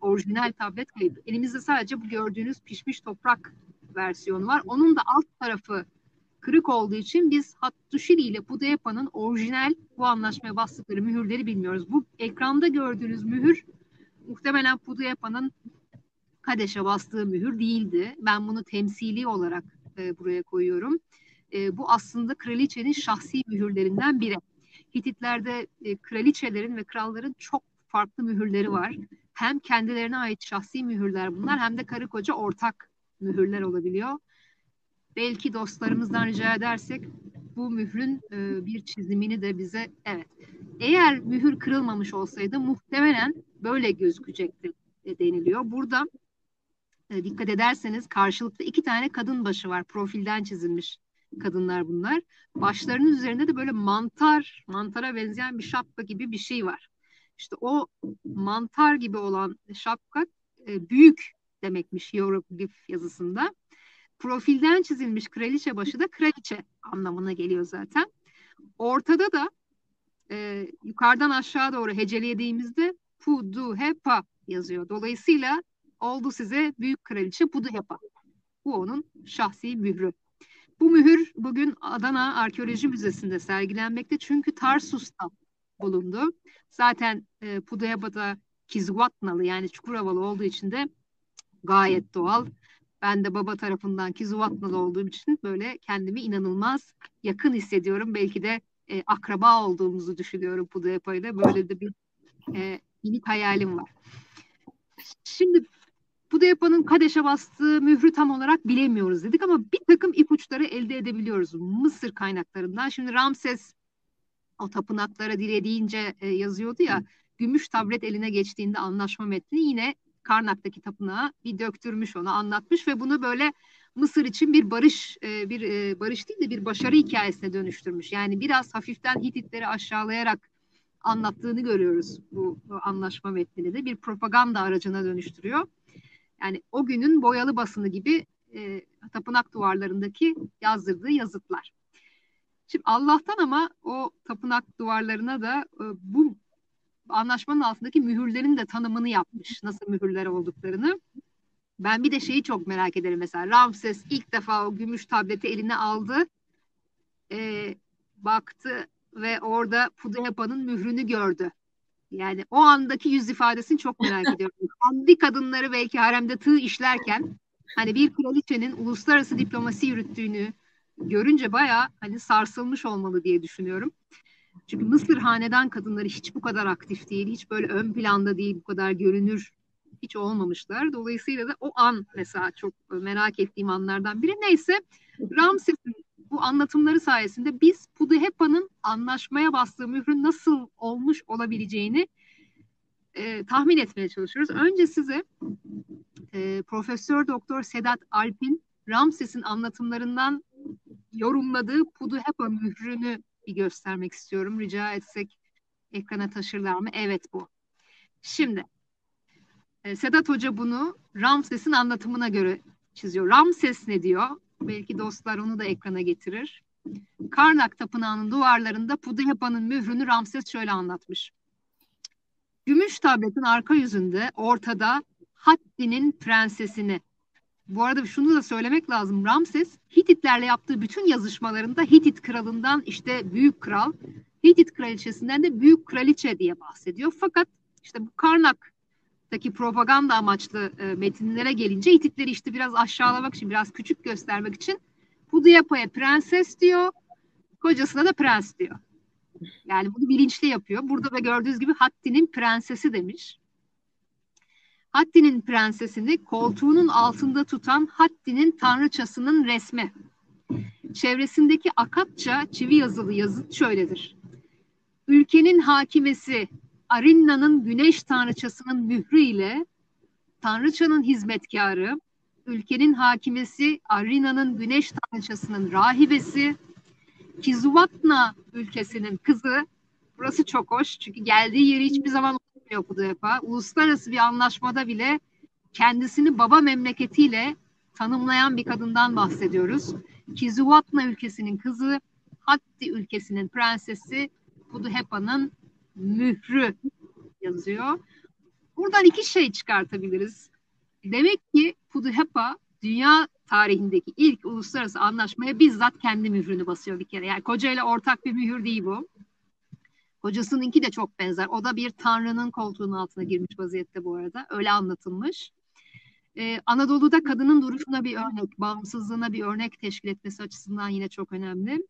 Orijinal tablet kayıp. Elimizde sadece bu gördüğünüz pişmiş toprak versiyonu var. Onun da alt tarafı kırık olduğu için biz Hattuşili ile Pudeyapa'nın orijinal bu anlaşmaya bastıkları mühürleri bilmiyoruz. Bu ekranda gördüğünüz mühür muhtemelen Pudeyapa'nın Kadeş'e bastığı mühür değildi. Ben bunu temsili olarak e, buraya koyuyorum. E, bu aslında kraliçenin şahsi mühürlerinden biri. Hititlerde e, kraliçelerin ve kralların çok farklı mühürleri var. Hem kendilerine ait şahsi mühürler bunlar hem de karı koca ortak mühürler olabiliyor. Belki dostlarımızdan rica edersek bu mührün e, bir çizimini de bize evet. Eğer mühür kırılmamış olsaydı muhtemelen böyle gözükecekti e, deniliyor. Burada e, dikkat ederseniz karşılıklı iki tane kadın başı var. Profilden çizilmiş kadınlar bunlar. Başlarının üzerinde de böyle mantar, mantara benzeyen bir şapka gibi bir şey var. İşte o mantar gibi olan şapka e, büyük demekmiş hieroglif yazısında. Profilden çizilmiş kraliçe başı da kraliçe anlamına geliyor zaten. Ortada da e, yukarıdan aşağı doğru hecelediğimizde Puduhepa yazıyor. Dolayısıyla oldu size büyük kraliçe Puduhepa. Bu onun şahsi mührü. Bu mühür bugün Adana Arkeoloji Müzesi'nde sergilenmekte çünkü Tarsus'ta bulundu. Zaten e, Pudayaba'da Kizguatnalı yani Çukuravalı olduğu için de gayet doğal. Ben de baba tarafından Kizguatnalı olduğum için böyle kendimi inanılmaz yakın hissediyorum. Belki de e, akraba olduğumuzu düşünüyorum Pudayaba'yla. Böyle de bir e, minik hayalim var. Şimdi bu Pudeyapa'nın Kadeş'e bastığı mührü tam olarak bilemiyoruz dedik ama bir takım ipuçları elde edebiliyoruz Mısır kaynaklarından. Şimdi Ramses o tapınaklara dilediğince e, yazıyordu ya gümüş tablet eline geçtiğinde anlaşma metni yine Karnak'taki tapınağa bir döktürmüş onu anlatmış ve bunu böyle Mısır için bir barış e, bir e, barış değil de bir başarı hikayesine dönüştürmüş. Yani biraz hafiften Hititleri aşağılayarak anlattığını görüyoruz bu, bu anlaşma metnini de bir propaganda aracına dönüştürüyor. Yani o günün boyalı basını gibi e, tapınak duvarlarındaki yazdırdığı yazıtlar. Şimdi Allah'tan ama o tapınak duvarlarına da e, bu anlaşmanın altındaki mühürlerin de tanımını yapmış. Nasıl mühürler olduklarını. Ben bir de şeyi çok merak ederim mesela. Ramses ilk defa o gümüş tableti eline aldı. E, baktı ve orada Pudehepa'nın mührünü gördü. Yani o andaki yüz ifadesini çok merak ediyorum. Hamdi kadınları belki haremde tığ işlerken hani bir kraliçenin uluslararası diplomasi yürüttüğünü görünce bayağı hani sarsılmış olmalı diye düşünüyorum. Çünkü Mısır hanedan kadınları hiç bu kadar aktif değil, hiç böyle ön planda değil, bu kadar görünür hiç olmamışlar. Dolayısıyla da o an mesela çok merak ettiğim anlardan biri. Neyse Ramses'in bu anlatımları sayesinde biz Pudihepa'nın anlaşmaya bastığı mührün nasıl olmuş olabileceğini e, tahmin etmeye çalışıyoruz. Önce size e, Profesör Doktor Sedat Alp'in Ramses'in anlatımlarından yorumladığı Puduhepa mührünü bir göstermek istiyorum. Rica etsek ekrana taşırlar mı? Evet bu. Şimdi e, Sedat Hoca bunu Ramses'in anlatımına göre çiziyor. Ramses ne diyor? Belki dostlar onu da ekrana getirir. Karnak Tapınağı'nın duvarlarında Pudihepa'nın mührünü Ramses şöyle anlatmış. Gümüş tabletin arka yüzünde ortada Hatti'nin prensesini. Bu arada şunu da söylemek lazım. Ramses Hititlerle yaptığı bütün yazışmalarında Hitit kralından işte büyük kral Hitit kraliçesinden de büyük kraliçe diye bahsediyor. Fakat işte bu Karnak'taki propaganda amaçlı e, metinlere gelince Hititleri işte biraz aşağılamak için, biraz küçük göstermek için Pudiyapa'ya prenses diyor, kocasına da prens diyor. Yani bunu bilinçli yapıyor. Burada da gördüğünüz gibi Hatti'nin prensesi demiş. Hatti'nin prensesini koltuğunun altında tutan Hatti'nin tanrıçasının resmi. Çevresindeki Akatça çivi yazılı yazıt şöyledir. Ülkenin hakimesi Arinna'nın güneş tanrıçasının mührü ile tanrıçanın hizmetkarı, ülkenin hakimesi Arinna'nın güneş tanrıçasının rahibesi, Kizuvatna ülkesinin kızı, burası çok hoş çünkü geldiği yeri hiçbir zaman unutmuyor Pudeyapa. Uluslararası bir anlaşmada bile kendisini baba memleketiyle tanımlayan bir kadından bahsediyoruz. Kizuvatna ülkesinin kızı, Hatti ülkesinin prensesi Pudhepa'nın mührü yazıyor. Buradan iki şey çıkartabiliriz. Demek ki Pudhepa dünya tarihindeki ilk uluslararası anlaşmaya bizzat kendi mührünü basıyor bir kere. Yani kocayla ortak bir mühür değil bu. Kocasınınki de çok benzer. O da bir tanrının koltuğunun altına girmiş vaziyette bu arada. Öyle anlatılmış. Ee, Anadolu'da kadının duruşuna bir örnek, bağımsızlığına bir örnek teşkil etmesi açısından yine çok önemli.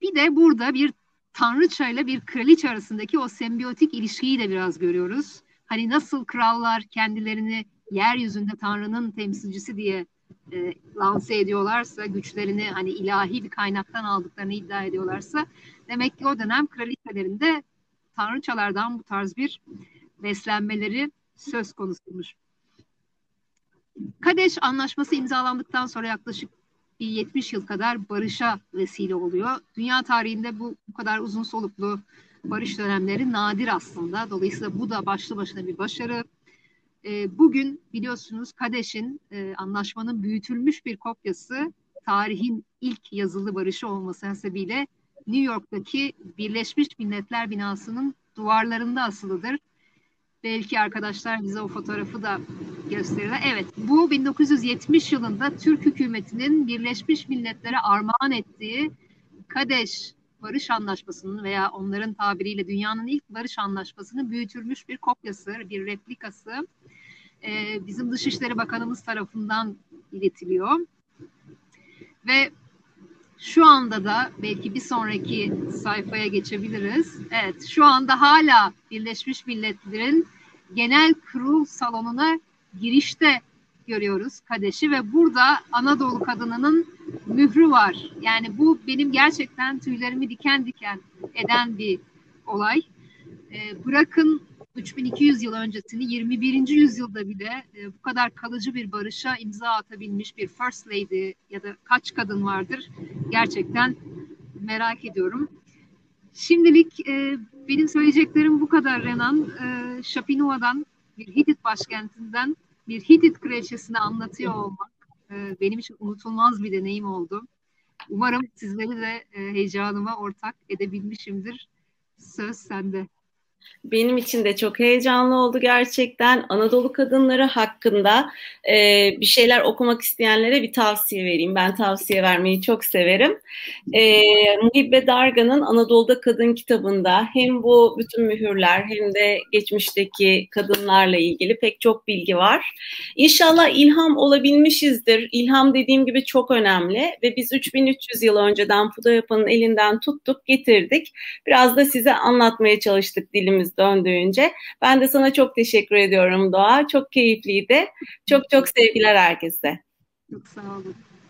Bir de burada bir tanrıça ile bir kraliçe arasındaki o sembiyotik ilişkiyi de biraz görüyoruz. Hani nasıl krallar kendilerini yeryüzünde tanrının temsilcisi diye e, lanse ediyorlarsa, güçlerini hani ilahi bir kaynaktan aldıklarını iddia ediyorlarsa demek ki o dönem kraliçelerinde tanrıçalardan bu tarz bir beslenmeleri söz konusuymuş. Kadeş Anlaşması imzalandıktan sonra yaklaşık 70 yıl kadar barışa vesile oluyor. Dünya tarihinde bu, bu kadar uzun soluklu barış dönemleri nadir aslında. Dolayısıyla bu da başlı başına bir başarı. E, bugün biliyorsunuz Kadeş'in e, anlaşmanın büyütülmüş bir kopyası tarihin ilk yazılı barışı olması hasebiyle New York'taki Birleşmiş Milletler binasının duvarlarında asılıdır. Belki arkadaşlar bize o fotoğrafı da gösterirler. Evet, bu 1970 yılında Türk hükümetinin Birleşmiş Milletler'e armağan ettiği Kadeş Barış Anlaşması'nın veya onların tabiriyle dünyanın ilk barış anlaşmasının büyütülmüş bir kopyası, bir replikası e, bizim Dışişleri Bakanımız tarafından iletiliyor. Ve şu anda da belki bir sonraki sayfaya geçebiliriz. Evet, şu anda hala Birleşmiş Milletler'in genel kurul salonuna girişte görüyoruz Kadeş'i ve burada Anadolu kadınının mührü var. Yani bu benim gerçekten tüylerimi diken diken eden bir olay. E, bırakın 3200 yıl öncesini 21. yüzyılda bile e, bu kadar kalıcı bir barışa imza atabilmiş bir First Lady ya da kaç kadın vardır gerçekten merak ediyorum. Şimdilik e, benim söyleyeceklerim bu kadar Renan. E, Şapinova'dan bir Hitit başkentinden bir Hitit kraliçesini anlatıyor olmak e, benim için unutulmaz bir deneyim oldu. Umarım sizleri de e, heyecanıma ortak edebilmişimdir. Söz sende. Benim için de çok heyecanlı oldu gerçekten. Anadolu kadınları hakkında e, bir şeyler okumak isteyenlere bir tavsiye vereyim. Ben tavsiye vermeyi çok severim. E, Muhibbe Darga'nın Anadolu'da Kadın kitabında hem bu bütün mühürler hem de geçmişteki kadınlarla ilgili pek çok bilgi var. İnşallah ilham olabilmişizdir. İlham dediğim gibi çok önemli ve biz 3300 yıl önceden Puda Yapa'nın elinden tuttuk, getirdik. Biraz da size anlatmaya çalıştık dilimiz dilimiz döndüğünce. Ben de sana çok teşekkür ediyorum Doğa. Çok keyifliydi. Çok çok sevgiler herkese. Çok sağ olun.